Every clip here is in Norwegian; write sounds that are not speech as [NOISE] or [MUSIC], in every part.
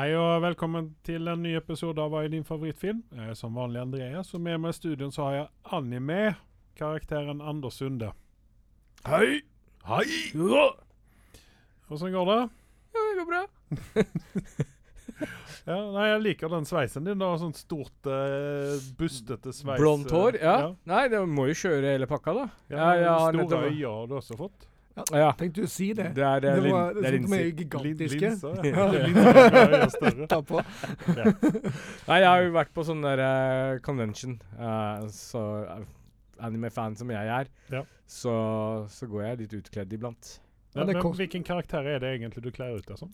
Hei og velkommen til en ny episode av Hva er din favorittfilm? Jeg er som vanlig Andreas, og med meg i studioen så har jeg anime, karakteren Anders Sunde. Hei! Hei! Åssen går det? Ja, det går bra. [LAUGHS] Ja, nei, Jeg liker den sveisen din. Du har sånn stort, uh, bustete sveis. Blondt hår? Ja. Ja. Nei, det må jo kjøre hele pakka, da. ja. ja, har Store nettopp- øyne har du også fått. Ja. Tenkte du å si det? Det er, det er, Det var det er sånn de er gigantiske. Linser, Ja. ja. [LAUGHS] Linser øye større. [LAUGHS] Ta på. Nei, jeg har jo vært på sånn der uh, convention, Uh, så uh, anime-fan som jeg er, Ja. så, så går jeg litt utkledd iblant. Ja, Men, det hvilken karakter er det egentlig du kler ut deg som?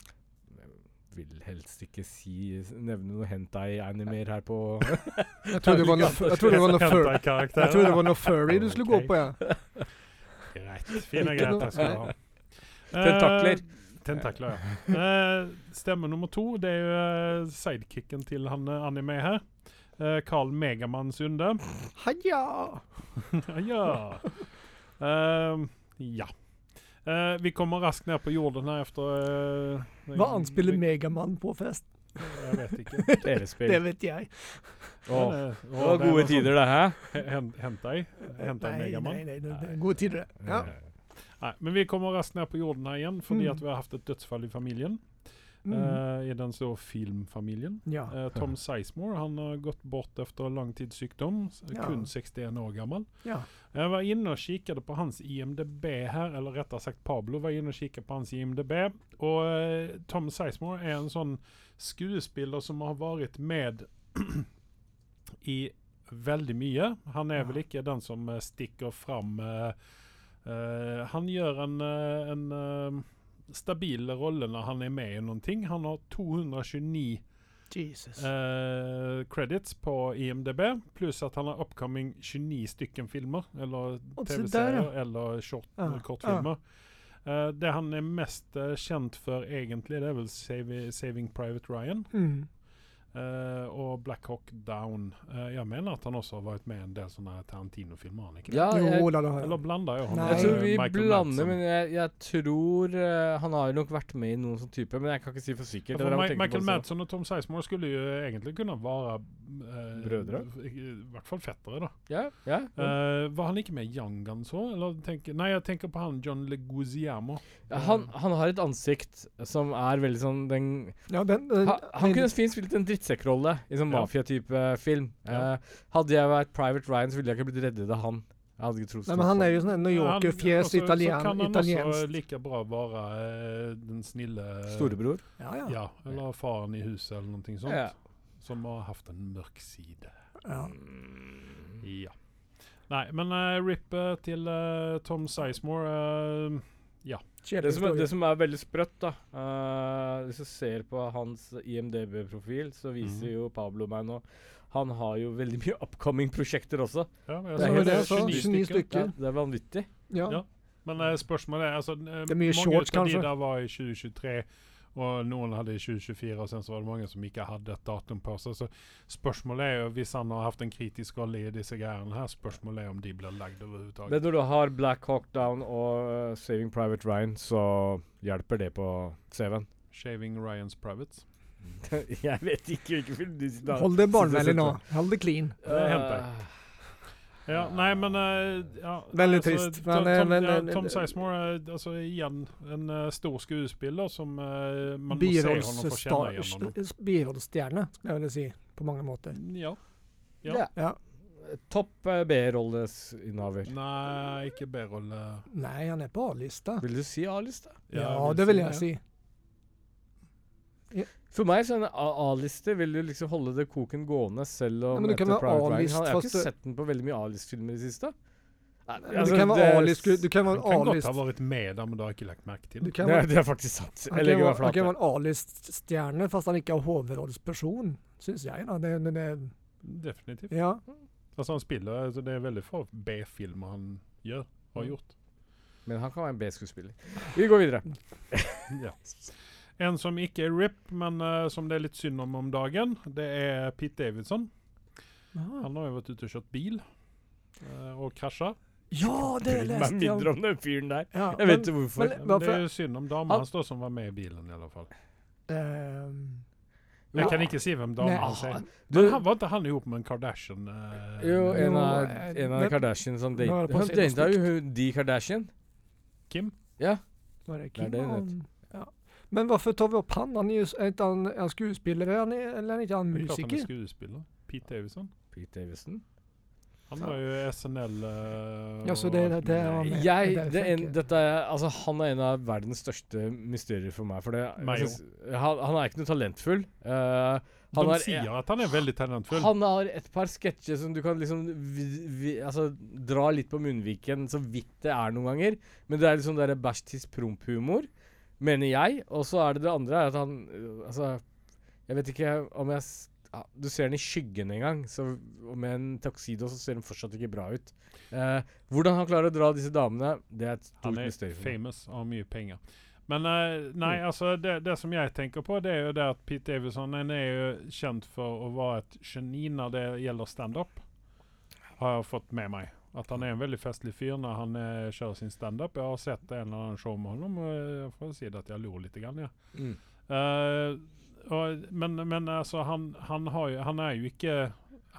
Jeg vil helst ikke si nevne noe hentai-animer her på Jeg trodde det var noe, [LAUGHS] jeg det jeg det furry du skulle gå på, ja. Greit. Fine greier greit, jeg ha. [LAUGHS] Tentakler. Eh, tentakler, ja. Eh, stemme nummer to, det er jo eh, sidekicken til han anime her. Eh, Carl Megamann Sunde. Haja! [LAUGHS] Haja. Uh, ja. Uh, vi kommer raskt ned på jorden her etter uh, Hva anspiller Megamann på fest? Jeg vet ikke. [LAUGHS] TV-spill. Det vet jeg. Eh, det var det gode noe tider, det, hæ? sånn Hentai? Hentai Nei, Megamann? nei, nei, det det er gode tider, det. Ja. Nei, men vi kommer raskt ned på jorden her igjen, fordi Mm. at vi har hatt et dødsfall i familien. Mm. Uh, I den så filmfamilien. Ja. Uh, Tom Sizemore han har gått bort etter lang tids sykdom, s- Ja. kun 61 år gammel. ja. Jeg var inne og kikket på hans IMDb her, eller rettere sagt Pablo var inne og kikket på hans IMDb. Og uh, Tom Sizemore er en sånn skuespiller som har vært med i veldig mye. Han er vel ikke den som eh, stikker fram eh, eh, Han gjør en, en stabil rolle når han er med i noen ting. Han har 229 Jesus. eh, credits på IMDb, pluss at han har upcoming 29 stykken filmer, eller TV-serier, ja. eller short, ah, kortfilmer. Eh, det han er mest uh, kjent for egentlig, det er vel Savi- 'Saving Private Ryan' Mm. Eh, og 'Black Hawk Down'. Uh, jeg mener at han også har vært med i en del sånne Tarantino-filmer. han ikke? Ja, jeg, Jo da, det har Eller blander jeg han Nei. Jeg tror vi Michael blander, Madsen? men jeg, jeg tror uh, Han har nok vært med i noen sånn type, men jeg kan ikke si for sikkert. Ja, for Michael. Madsen og Tom Sizemore skulle jo egentlig kunne være Brødre? I, I hvert fall fettere, da. Ja, ja. ja. Eh, var han ikke med i Young Guns òg? Nei, jeg tenker på han John Leguizamo. Ja, han, han har et ansikt som er veldig sånn den, Ja, den, den, ha, Han kunne fint spilt en drittsekkrolle i sånn mafiatype mafia-type film. Ja. Uh, hadde jeg vært Private Ryan, så ville jeg ikke blitt reddet av han. Jeg hadde ikke trodd Nei, men han er jo sånn New Yorker-fjes, også- Så kan han også like bra være eh, den snille Storebror. Ja, ja. Ja, eller faren i huset, eller noe sånt. Ja. Som har hatt en mørk side. ja. Ja. Nei, men uh, RIP eh, til uh, Tom Sizemore eh, Det som, er, det som er veldig sprøtt, da uh, Hvis du ser på hans IMDb-profil, så viser mm. jo Pablo meg nå Han har jo veldig mye upcoming prosjekter også. ja, men Det er helt- det, er så 29 29 stykker. Ja, det er vanvittig. Ja. Ja. Men eh, spørsmålet er altså, eh, Det er mye Mange shorts, av de der var i 2023, og noen hadde i 2024, og sen så var det mange som ikke hadde et datum på seg. Så spørsmålet er jo, hvis han har hatt en kritisk rolle i disse greiene her, spørsmålet er om de blir lagd overhodet. Men når du har Black Hawk Down og uh, Saving Private Ryan, så hjelper det på CV-en. Shaving Ryans Privates. [LAUGHS] jeg vet ikke hvilken film du sitter Hold det barnevennlig nå. Hold det clean. Uh, jeg. Ja, nei, men eh, ja, Veldig altså, trist, Tom, men, eh, Tom, men, ja, eh, Tom Sizemore er altså, igjen en uh, stor skuespiller som uh, man må se honom for kjenne igjen honom. Birolls- skulle jeg ville si, på mange måter. Ja. Ja. Ja. Ja. Topp uh, B-rolleinnehaver. Nei, ikke B-rolle. Nei, han er på A-lista. Vil du si A-lista? Ja, jeg det vil si jeg si. For meg så er en A-liste vil du liksom holde det koken gående selv om Nei, men du kan være A-list Jeg har ikke sett den på veldig mye A-listfilmer i det siste. Nei, altså, du kan være A-list Du kan være Han kan godt ha vært med der, men du har ikke lagt merke til. Det, være- det er faktisk sant. Han Jeg kan, legger være, meg han kan være en A-list-stjerne, fast han ikke er hovedrollsperson, syns jeg. da. Det, det, det, Definitivt. ja. Altså, han spiller altså, Det er veldig få B-filmer han gjør, har Mm. gjort. Men han kan være en B-skuespiller. Vi går videre. [LAUGHS] Ja. [LAUGHS] En som ikke er RIP, men uh, som det er litt synd om om dagen, det er Pete Davidson. Aha. Han har jo vært ute og kjørt bil uh, og krasja. Ja, det Meg leste jeg mindre om. den fyren der. Ja, Jeg vet ikke hvorfor. men- Men det er jo synd om dama hans da, som var med i bilen, i alle fall. Ehm, Jeg Ja. kan ikke si hvem damen hans er. var ikke han ihop med en Kardashian? Uh, jo, en av, en av Kardashian som er date, det på Han data jo De Kardashian. Kim? Ja. Var det Det er Kim? det Han- ja. Men hvorfor tar vi opp han? Han er jo er ikke han er han skuespiller, er han, eller er ikke han er han er musiker? skuespiller. Pete Davison. Pete Davison. Han var jo SNL uh, Ja, så det, det- det var med. Jeg, det er det en, dette er, altså, han er en av verdens største mysterier for meg. For det, Meg synes- han, han er ikke noe talentfull. Uh, han, De har, sier at han er veldig talentfull. han har et par sketsjer som du kan liksom vi, vi, altså, dra litt på munnviken så vidt det er noen ganger. Men det er litt sånn der bæsj tiss promp-humor, mener jeg. Og så er det det andre er at han øh, Altså, jeg vet ikke om jeg ja, Du ser den i skyggen en gang, så, med en tuxedo så ser den fortsatt ikke bra ut. Eh, hvordan han klarer å dra disse damene, det er et Han stort er mysterium. for meg. famous og har mye penger. Men uh, nei, Mm. altså det, det som jeg tenker på, det er jo det at Pete Davison han er jo kjent for å være et geni når det gjelder standup. Har jeg fått med meg. At han er en veldig festlig fyr når han eh, kjører sin standup. Jeg har sett en eller annen show med ham, og jeg får si det at jeg lo litt. Grann, ja. Mm. Uh, og, men, men altså, han, han, har jo, han er jo ikke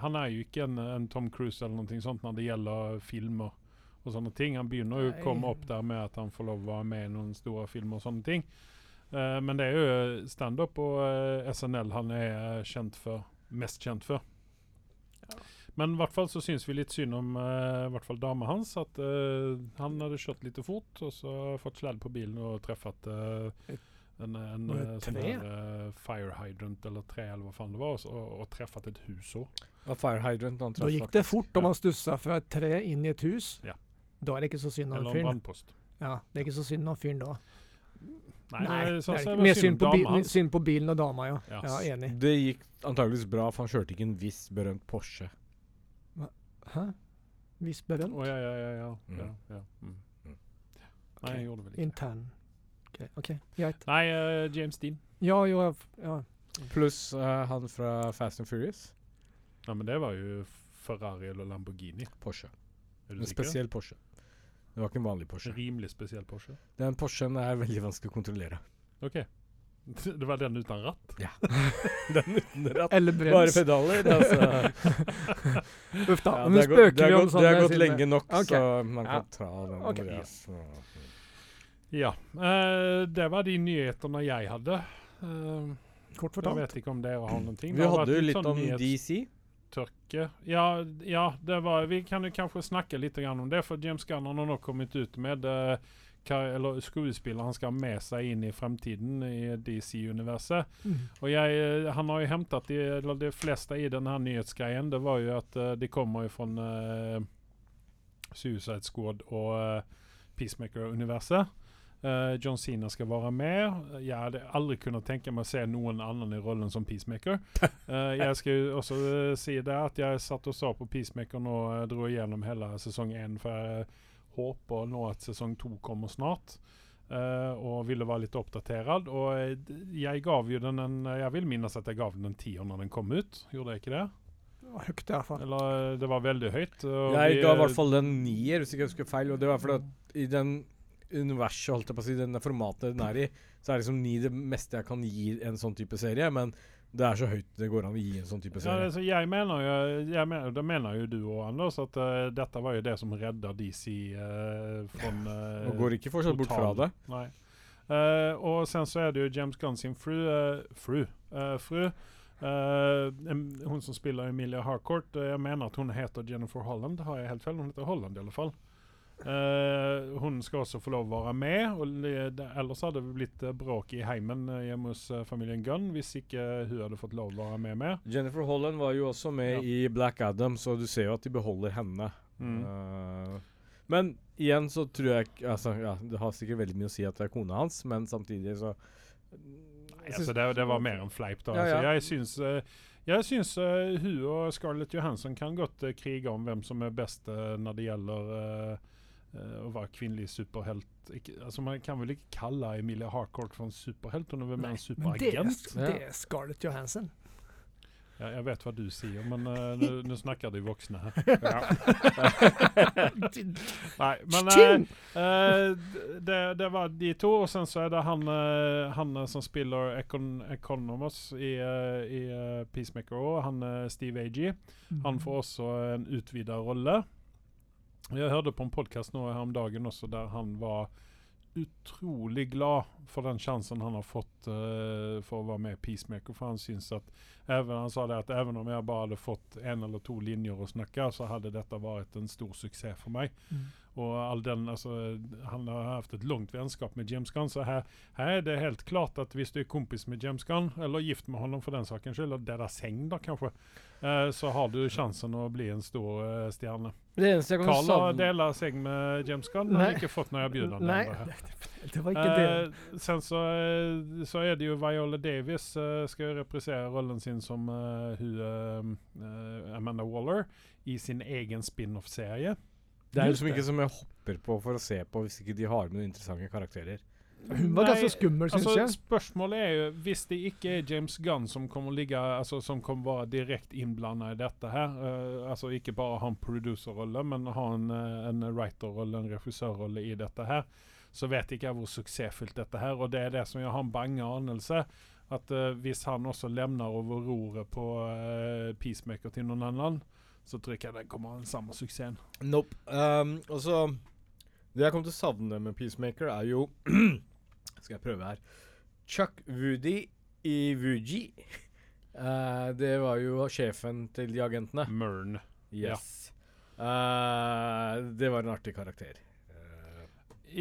Han er jo ikke en, en Tom Cruise eller noe sånt når det gjelder filmer og sånne ting. Han begynner jo å komme opp der med at han får lov å være med i noen store filmer og sånne ting. Uh, men det er jo standup og uh, SNL han er eh, kjent for. Mest kjent for. Men i hvert fall så syns vi litt synd om uh, i hvert fall dama hans. At uh, han hadde kjørt litt fort og så fått sledd på bilen og truffet uh, en, en eh, sånn der, eh, fire hydrant eller tre, eller hva faen det var, og, og, og truffet et hus òg. Fire Hydrant han Da gikk det fort om han stussa fra et tre inn i et hus. Ja. Da er det ikke så synd om Eller en fyren. brannpost. Ja, det er ikke så synd om fyren da. Nei, Nei, det, det er så ikke. Mer synd synd på, bil, synd på bilen og dama, ja. Ja. Ja, enig. Det gikk antageligvis bra, for han kjørte ikke en viss berømt Porsche. Hæ? Viss berømt? Å, ja, ja, ja. ja, Mm. ja, ja. Mm. Mm. Nei, jeg gjorde det vel ikke. Intern. Ok, ok, greit. Nei, uh, James Dean. Ja, jo, ja. Pluss uh, han fra Fast and Furious. Ja, men det var jo Ferrari eller Lamborghini. Porsche. Er du En sikker? spesiell Porsche. Det var ikke en vanlig Porsche. En rimelig spesiell Porsche. Den Porschen er veldig vanskelig å kontrollere. OK. [LAUGHS] Det var den uten ratt? Ja. [LAUGHS] Den uten ratt. Eller Bare brems. pedaler. Altså. [LAUGHS] Uff da. Ja, Men det, er gått, spøker det, om gått, det har gått lenge nok, okay. så man Ja. kan ta den. Okay. ja. Ja. Uh, det var de nyhetene jeg hadde. Uh, Kort jeg vet ikke om dere har noen ting. Vi Det hadde jo litt sånn om DC. tørke. Ja, ja det var, vi kan jo kanskje snakke litt om det, for James Gunn har nå kommet ut med kar- eller skuespiller han skal ha med seg inn i fremtiden i DC-universet. Mm. Og jeg, eh, han har jo hentet de, de fleste i denne nyhetsgreien, det var jo at uh, de kommer jo fra uh, Suicide Squad og uh, Peacemaker-universet. John Cena skal være med. Jeg hadde aldri kunnet tenke meg å se noen annen i rollen som Peacemaker. [LAUGHS] Jeg skal jo også si det at jeg satt og så på Peacemaker nå, uh, dro igjennom hele sesong én, for jeg håper nå at sesong to kommer snart. Uh, og ville være litt oppdatert. Og eh, jeg gav jo den en Jeg vil minnes at jeg gav den en tier når den kom ut. Gjorde jeg ikke det? Det var høyt i hvert fall. Eller eh, det var veldig høyt. og Jeg vi, ga i hvert fall den nier, hvis ikke jeg husker feil. Og det var fordi at i den universet, holdt jeg på å si, denne formatet den er i, så er liksom ni det meste jeg kan gi en sånn type serie. Men det er så høyt det går an å gi en sånn type Ja, serie. altså, jeg mener jo jeg mener, Det mener jo du òg, Anders, at uh, dette var jo det som redda DC uh, fra uh, Og går ikke fortsatt bort fra det. Nei. Uh, og sen så er det jo James Gunn sin fru eh, Fru. eh, fru Uh, em- hun som spiller Emilia Harcourt. uh, jeg mener at hun heter Jennifer Holland. Har jeg helt feil? Hun heter Holland i alle fall. Eh, hun skal også få lov å være med. Og det, ellers hadde det blitt eh, bråk i heimen eh, hjemme hos familien Gunn hvis ikke hun hadde fått lov å være med med. Jennifer Holland var jo også med Ja. i Black Adam, så du ser jo at de beholder henne. Mm. Uh, men igjen så tror jeg altså, ja, Det har sikkert veldig mye å si at det er kona hans, men samtidig så Nei, altså det, det var mer en fleip. da. Ja. Altså, jeg syns, uh, jeg syns hun og Scarlett Johansson kan godt krige om hvem som er best når det gjelder eh, å være kvinnelig superhelt. Altså Man kan vel ikke kalle Emilia Harcourt for en superhelt? Hun er vel mer en Men det er, superagent? det er Scarlett Johansson. Ja, jeg vet hva du sier, men [LAUGHS] uh, nå- snakker de voksne her. [LAUGHS] Nei, men eh, eh, det, det var de to, og sen så er det han, eh, han eh, som spiller Econ Economos i, eh, i eh, Peacemaker òg, han eh, Steve Agee. Han får også en utvida rolle. Jeg hørte på en podkast nå her om dagen også der han var utrolig glad for den sjansen han har fått uh, for å være med i Peacemaker. For han syns at even, Han sa det at even om jeg bare hadde fått en eller to linjer å snakke, så hadde dette vært en stor suksess for meg. Mm. Og all den, altså, Han har hatt et langt vennskap med James Gunn, så her, her er det helt klart at hvis du er kompis med James Gunn, eller gift med honom for den sakens skyld, eller deres seng da kanskje, så har du sjansen å bli en stor eh, stjerne. Det eneste jeg kan Carl har savne deler seng med James Gunn, men Nei. har ikke fått noe bjudende. Nei, det, det var ikke det. Eh, sen så, eh, så er det jo Viola Davis eh, skal jo reprisere rollen sin som eh, hun eh, eh, Amanda Waller i sin egen spin-off-serie. Det er jo liksom ikke som jeg hopper på for å se på hvis ikke de har med noen interessante karakterer. Hun var Nei, ganske skummel, syns Altså, jeg. spørsmålet er jo Hvis det ikke er James Gunn som kommer ligge altså, Som kommer være direkte innblanda i dette her, uh, altså ikke bare ha en producerrolle, men ha en, eh, en writerrolle, en regissørrolle i dette her, så vet ikke jeg hvor suksessfullt dette her. Og det er det som jeg har en bange anelse. At uh, hvis han også lemner over roret på uh, Peacemaker til noen annen, så tror jeg ikke det kommer den samme suksessen. Nope. Um, og så Det jeg kommer til å savne med Peacemaker, er jo [CLEARS THROAT] Skal jeg prøve her. Chuck Woody i Wuji. [LAUGHS] Uh, det var jo sjefen til de agentene. Mern. Yes. Eh, det var en artig karakter. Eh,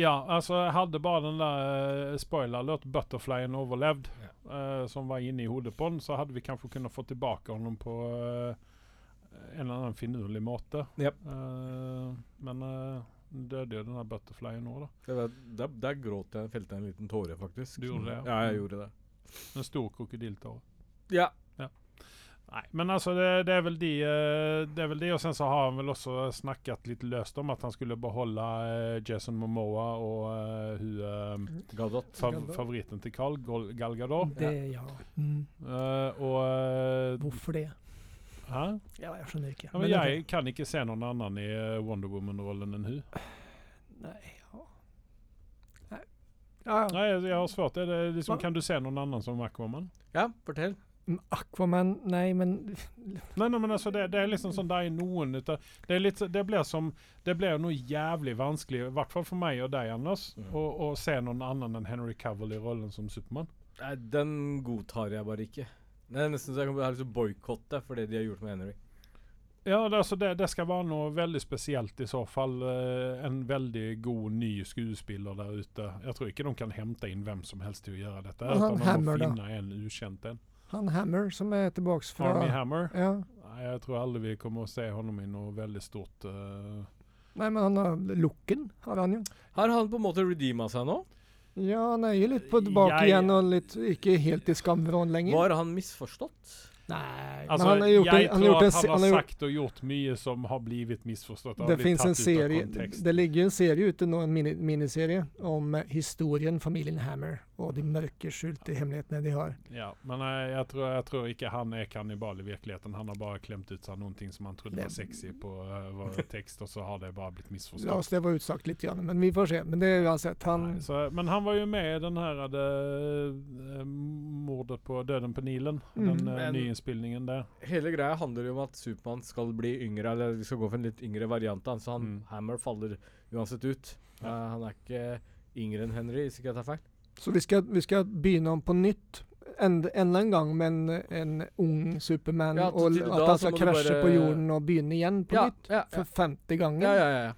Ja, altså jeg hadde bare den der uh, spoiler alert, butterflyen overlevd, Ja. som var inne i hodet på den, så hadde vi kanskje kunnet få tilbake honom på en eller annen finurlig måte. Yep. Men uh, døde jo den der butterflyen nå, da. det var, der, der gråt jeg, felte jeg en liten tåre, faktisk. Du gjorde det, ja? Ja, jeg gjorde det. En stor krokodilletåre. Ja. Nei, men altså det, det er vel de eh, Det er vel de, og sen så har han vel også snakket litt løst om at han skulle beholde eh, Jason Momoa og uh, hun Gadot. fav favoritten til Carl, Gal Gadot. Det, ja. Mm. Uh, og uh, Hvorfor det? Hæ? Ja, jeg skjønner ikke. Ja, men Men jeg kan ikke se noen annen i eh, Wonder Woman-rollen enn hun. Nei, ja. Nei. Ja, ja. Nei, jeg, har svårt. Det liksom, kan du se noen annen som Aquaman? Ja, fortell. Mm, Aquaman Nei, men Nei, nei, men altså, det, det er liksom sånn Det er noen ute Det, er litt, det blir som Det blir noe jævlig vanskelig, i hvert fall for meg og deg, Anders, Mm. å, å se noen annen enn Henry Cavill i rollen som Supermann. Nei, den godtar jeg bare ikke. Det er nesten så jeg har lyst til å boikotte for det de har gjort med Henry. Ja, det, altså det, det skal være noe veldig spesielt i så fall. eh, en veldig god ny skuespiller der ute. Jeg tror ikke de kan hente inn hvem som helst til å gjøre dette. Men han Utan de må Hammer, da? finne en ukjent en. han Hammer som er tilbake fra Army Hammer. Ja. Nei, jeg tror aldri vi kommer å se honom i noe veldig stort uh... Nei, men han har looken, har han jo. Har han på en måte redeema seg nå? Ja, han er jo litt på tilbake Jeg- igjen og litt ikke helt i skamvrån lenger. Var han misforstått? Nei, Altså, men han har gjort, jeg en- han tror en, at han har sagt og gjort mye som har blivit misforstått. Det blitt en serie, det ligger en serie ute nå, en mini, miniserie, om eh, historien familien Hammer og de mørke skjulte hemmelighetene de har. Ja, men jeg, jeg, tror, jeg tror ikke han er kannibal i virkeligheten. Han har bare klemt ut seg noen ting som han trodde var sexy på uh, var [LAUGHS] tekst, og så har det bare blitt La misforstått. oss det var utsagt litt, grann, men vi får se. Men det er uansett, han Nei, så, men han var jo med i den her det, mordet på Døden på Nilen. Mm. Den eh, Men- nyinnspillingen der. Hele greia handler jo om at Supermann skal bli yngre, eller vi skal gå for en litt yngre variant. Så han Mm. Hammer faller uansett ut. Ja. Eh, han er ikke yngre enn Henry, hvis ikke jeg tar feil. Så vi skal, vi skal begynne om på nytt. Enda, en gang med en, en ung Superman, Ja, og at han skal krasje bare- på jorden og begynne igjen på ja, nytt. ja. For femte gangen. ja, ja, ja.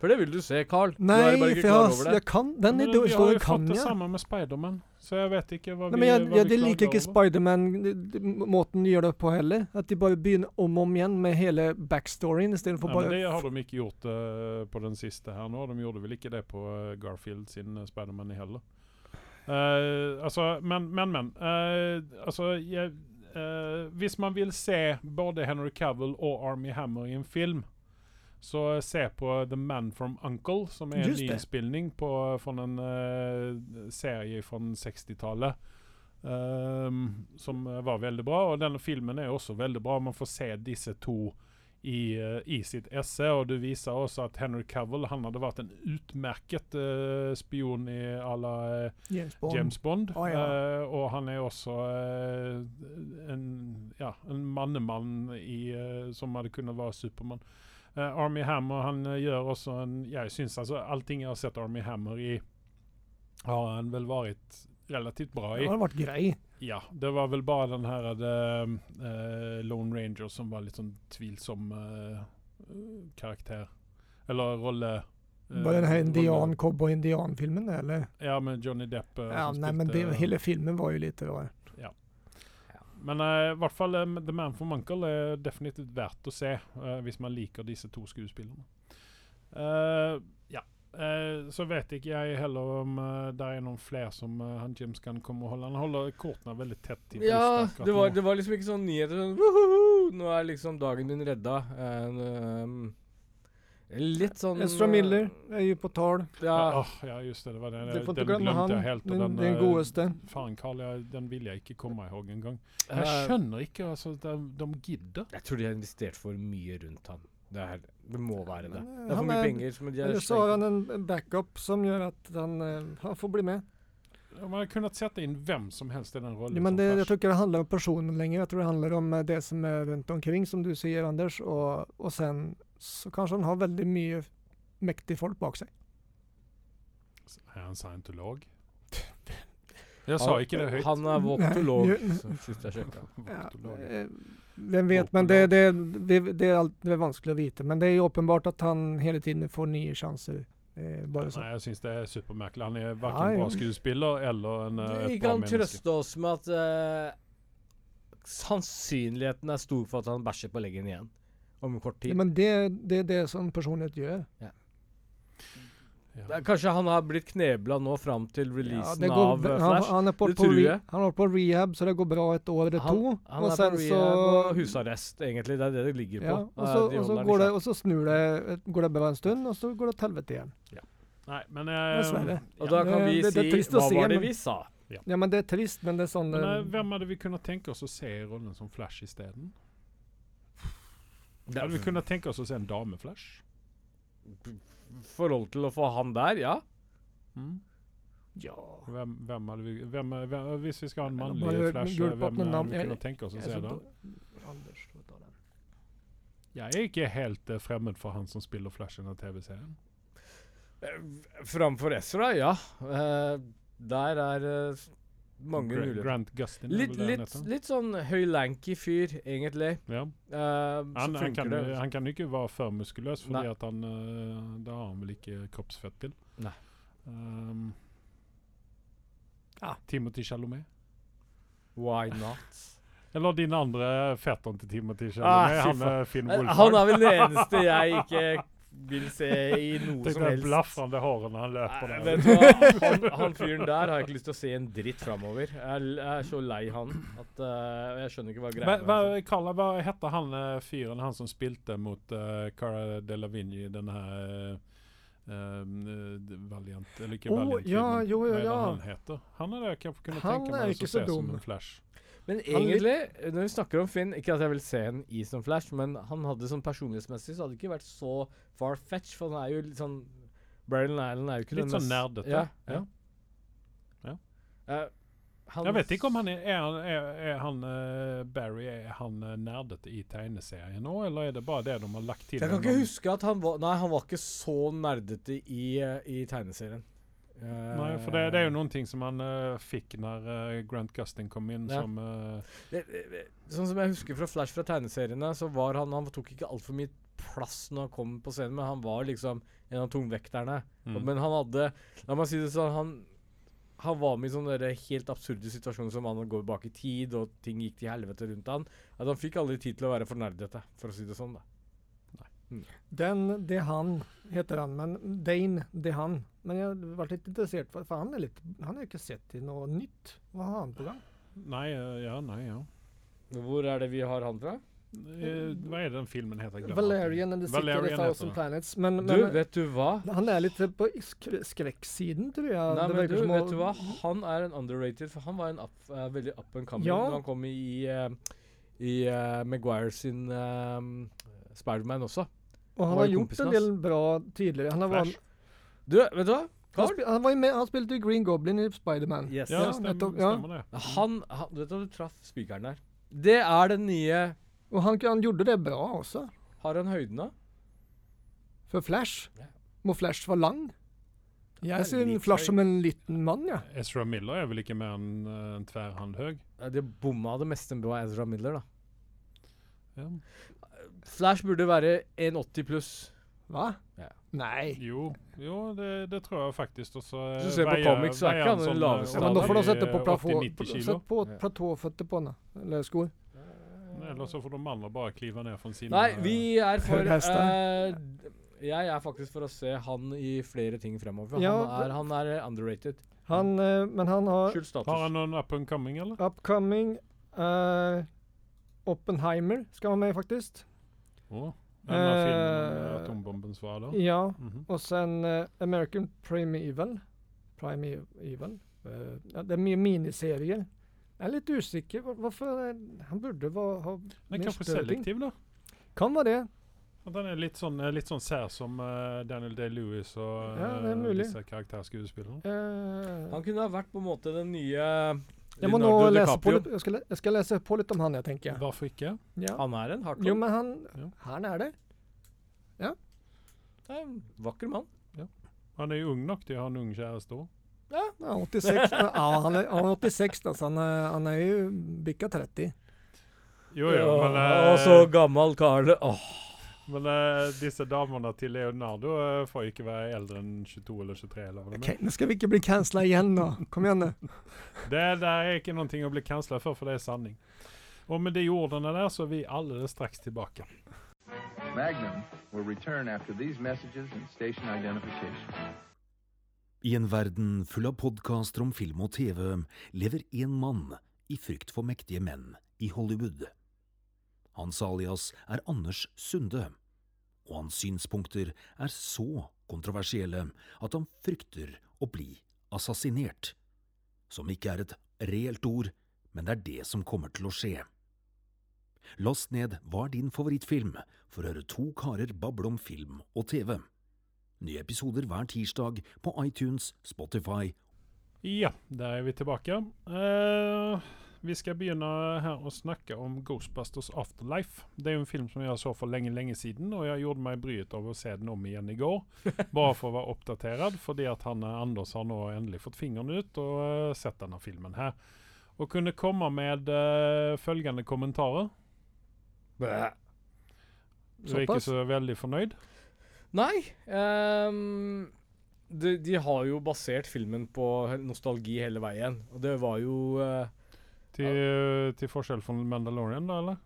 For det vil du se, Carl. du Nei, er bare ikke for klar jeg, over har- det. jeg kan Den Men i vi har historien jo kan fått det jeg. samme med Spiderman, så jeg vet ikke hva Nei, vi men jeg, hva jeg, vi de liker ikke over. Spiderman de- gjør det på heller. At de bare begynner om og om igjen med hele backstoryen istedenfor bare men det har de ikke gjort uh, på den siste her nå. De gjorde vel ikke det på eh, Garfield sin uh, Spiderman heller. Uh, altså, men, men, men. Uh, altså, jeg, eh, hvis man vil se både Henry Cavill og Army Hammer i en film, så se på The Man from Uncle, som er en Just det. nyinnspilling fra en uh, serie fra 60-tallet. Um, som eh, var veldig bra. Og denne filmen er også veldig bra. Man får se disse to i, uh, i sitt esse, og det viser også at Henry Cavill han hadde vært en utmerket uh, spion i à la uh, James Bond. James Bond. Oh, ja. Og han er også en, ja, en mannemann i, som hadde kunnet være Supermann. Eh, Army Hammer han eh, gjør også en Jeg syns altså allting jeg har sett Army Hammer i, har han vel vært relativt bra i. Det har vært grei. Ja, det var vel bare den her det, uh, Lone Ranger som var litt sånn tvilsom uh, karakter. Eller rolle. eh, Var det den her indian, cowboy-indian-filmen, eller? Ja, med Johnny Depp. eh, Ja, nei, men det, hele filmen var jo litt rar. Men eh, i hvert fall eh, The Man from Uncle er definitivt verdt å se eh, hvis man liker disse to skuespillerne. Ja. Så vet ikke jeg heller om det er noen flere som han James kan komme og holde. Han holder kortene veldig tett til Ja, det var, det var liksom ikke sånn nyheter sånn Nå er liksom dagen din redda. Uh, ehm, litt sånn Ezra Miller er jo på tall. ja, Ja. åh, ja, just det. det var den, det den glemte han, jeg helt. den, den eh, godeste. Faen, Carl, jeg, den vil jeg ikke komme ihåg engang. Jeg Eh, skjønner ikke altså, de, de gidder. Jeg tror de har investert for mye rundt han. Det, er, det må være det. Eh, Det er for mye er- penger. Som de har så har han en backup som gjør at han, han får bli med. Man har kunnet sette inn hvem som helst i den rollen. Ja, men det, jeg tror ikke det handler om personen lenger. Jeg tror det handler om det som er rundt omkring, som du sier, Anders. Og, og sen så kanskje han har veldig mye mektige folk bak seg. Er han scientolog? [LAUGHS] Jeg sa ikke det høyt. Han er så sist jeg sjekka. [LAUGHS] Ja, eh, hvem vet, men det, det, det, det, er alt, det er vanskelig å vite. Men det er jo åpenbart at han hele tiden får nye sjanser. Eh, bare sånn. Nei, jeg syns det er supermerkelig. Han er verken ja. bra skuespiller eller en, eh, Vi et bra kan menneske. trøste oss med at uh, sannsynligheten er stor for at han bæsjer på leggen igjen om kort tid. Ja, men det, det er det som personlighet gjør. Ja. Det er- Kanskje han har blitt knebla nå fram til releasen ja, går, av Flash? han, han, er på, Det på tror re, jeg. han er på rehab, så det går bra et år eller to. han og er sen på så rehab og husarrest, egentlig. Det er det det ligger ja, på. og, Eh, så, de og, så han går det, og så snur det, går det bra en stund, og så går det til helvete igjen. Nei, men eh, Dessverre. Og da kan vi det- det si trist Hva se, var det vi sa? Ja, men det er trist, men det er sånn Men eh, eh, hvem hadde vi kunnet tenke oss å se i rollen som Flash isteden? Hadde vi kunnet tenke oss å se en dameflash? Forhold til å få han der, ja. Mm? Ja. Hvem, hvem hadde vi hvem, hvem, Hvis vi skal ha en mannlig Flash, hvem hadde vi kunnet tenke oss å se da? Anders, den. Jeg er ikke helt uh, fremmed for han som spiller Flash i TV-serien. Eh, Framfor Ezra, ja. Uh, der er eh, mange Gra- muligheter. Grant Gustin. Litt, litt, litt sånn høylanky fyr, egentlig. Ja. Uh, Han, han, kan, han kan ikke være for muskuløs, for eh, Det har han vel ikke kroppsfett til. Nei. Um, Ja. Timothy Chalamet. Why not? [LAUGHS] Eller din andre fetteren til Timothy Ah, Chalamet. fy han er Finn Eh, Wolfhard. Han er vel den eneste jeg ikke vil se i noe Tenk som helst. blafrende håret når han løper Nei, der. du? Han, [LAUGHS] han fyren der har jeg ikke lyst til å se en dritt framover. Jeg, er- jeg er så lei han at uh, jeg skjønner ikke hva greia hva, er. Karla, hva heter han eh, fyren, han som spilte mot uh, Cara Delevingne i denne her uh, Valiant Eller ikke oh, Valiant ja, jo, Hva ja, er han heter? Han er det jeg kanskje kunne Han tenke er meg å så se som en Flash. Men Han egentlig, når vi snakker om Finn Ikke at jeg vil se en i som Flash, men han hadde sånn personlighetsmessig så hadde det ikke vært så far-fetch, for han er jo litt sånn Brian Allen er jo ikke Litt den sånn nerdete. Ja. Ja. ja. Ja. Eh, han Jeg vet ikke om han er, er, han, er, er han uh, Barry er han uh, nerdete i tegneserien nå, eller er det bare det de har lagt til? Jeg kan ikke huske at han var Nei, han var ikke så nerdete i, i tegneserien. Nei, for det, det er jo noen ting som han uh, fikk når uh, Grant Gustin kom inn, Ja. som uh, det, det, Sånn som jeg husker fra Flash fra tegneseriene, så var han Han tok ikke altfor mye plass når han kom på scenen, men han var liksom en av tungvekterne. mm. Men han hadde La meg si det sånn, han han var med i sånne helt absurde situasjoner som han går bak i tid, og ting gikk til helvete rundt han. At han fikk aldri tid til å være fornerdete, for å si det sånn. da. Den, det han, heter han. Men Dane, det han. Men jeg ble litt interessert, for, for han er litt Han har ikke sett i noe nytt. Hva har han på gang? Nei, ja, nei, ja. Hvor er det vi har han fra? Eh, hva er det den filmen heter? Glemmer Valerian and the City of a Thousand. Planets. Men, Du, vet du hva? han er litt på sk skrekksiden, tror jeg. Nei, men du, vet du hva? Han er en underrated, for han var en up, uh, veldig up and coming Ja. da han kom i, uh, i uh, Maguire sin uh, Spiderman også. Og han har gjort en del bra tidligere. Han, har vært, Du, vet du hva? han, spil, han, var med, han spilte jo Green Goblin i Spiderman. Yes. Ja, Ja, stemmer, nettopp, ja. stemmer det. Han, han Vet at du traff spikeren der. Det er den nye Og han, han gjorde det bra også. Har han høyden, da? For Flash. Ja. Må Flash være lang? Jeg ser en Flash som en liten mann, ja. Ezra Miller er vel ikke mer enn eh, en tverrhand høy? Ja, Det bomma det meste med Ezra Miller, da. Ja. Flash burde være 1,80 pluss. Hva? Ja. Nei. Jo, jo det, det tror jeg faktisk. også. Hvis du ser på comics, så er ikke han den laveste Ja, men da får du sette på 80-90 platå- på platåføtter på henne. Eller sko. Eller så får de andre bare klyve ned fra sine Nei, vi er [LAUGHS] for uh, eh, Jeg er faktisk for å se han i flere ting fremover. Ja, han, er, han er underrated. Han, uh, men han har Skjult status. Har han noen up and coming, eller? upcoming Uh, Oppenheimer skal være med, faktisk. Å, Denne Eh, filmen om atombombens da? Ja. -hmm. Og sen uh, American Primeval. Primeval. Uh, ja, det er mye miniserier. Jeg er litt usikker. Hvorfor eh, Han burde va- ha Men kanskje selektiv, da? Kan være det. At den er litt sånn, eh, litt sånn sær som uh, Daniel Day-Lewis og Ja, eh, mulig. disse karakterskuespillerne. Uh, Han kunne ha vært på en måte den nye jeg må nå lese på litt, jeg, skal, jeg skal lese på litt om han, jeg tenker. Hvorfor ikke? Ja. Han er en Jo, men han Ja. Han er det. Ja. Det er en vakker mann. Han er jo ung nok til å ha en ung kjæreste òg. Ja, 86, [LAUGHS] ja, han er, han er 86, da, så han er, han er jo bikka 30. Jo, jo, men, og eh, så gammel Karl. Åh. Men uh, disse damene til Leonardo eh, får ikke være eldre enn 22 eller 23. Eller hva det, Ok, Nå skal vi ikke bli cancela igjen, nå. Kom igjen, nå. [LAUGHS] det der er ikke noe å bli kansla for, for det er sanning. Og med de ordene der, så er vi alle straks tilbake. Magnum will return after these messages and station identification. I en verden full av podkaster om film og TV lever én mann i frykt for mektige menn i Hollywood. Hans alias er Anders Sunde, og hans synspunkter er så kontroversielle at han frykter å bli assassinert. Som ikke er et reelt ord, men det er det som kommer til å skje. Last ned Hva er din favorittfilm? for å høre to karer bable om film og TV. Nye episoder hver tirsdag på iTunes, Spotify Ja, der er vi tilbake. Eh, vi skal begynne her å snakke om Ghostbusters Afterlife. Det er jo en film som jeg så for lenge, lenge siden, og jeg gjorde meg bryet av å se den om igjen i går. [LAUGHS] Bare for å være oppdatert, fordi at han Anders har nå endelig fått fingeren ut og uh, sett denne filmen her. Og kunne komme med uh, følgende kommentarer. Bæ. Du er ikke så veldig fornøyd? Nei. Um de, de har jo basert filmen på nostalgi hele veien. Og det var jo eh, Til, til forskjell fra Mandalorian, da, eller?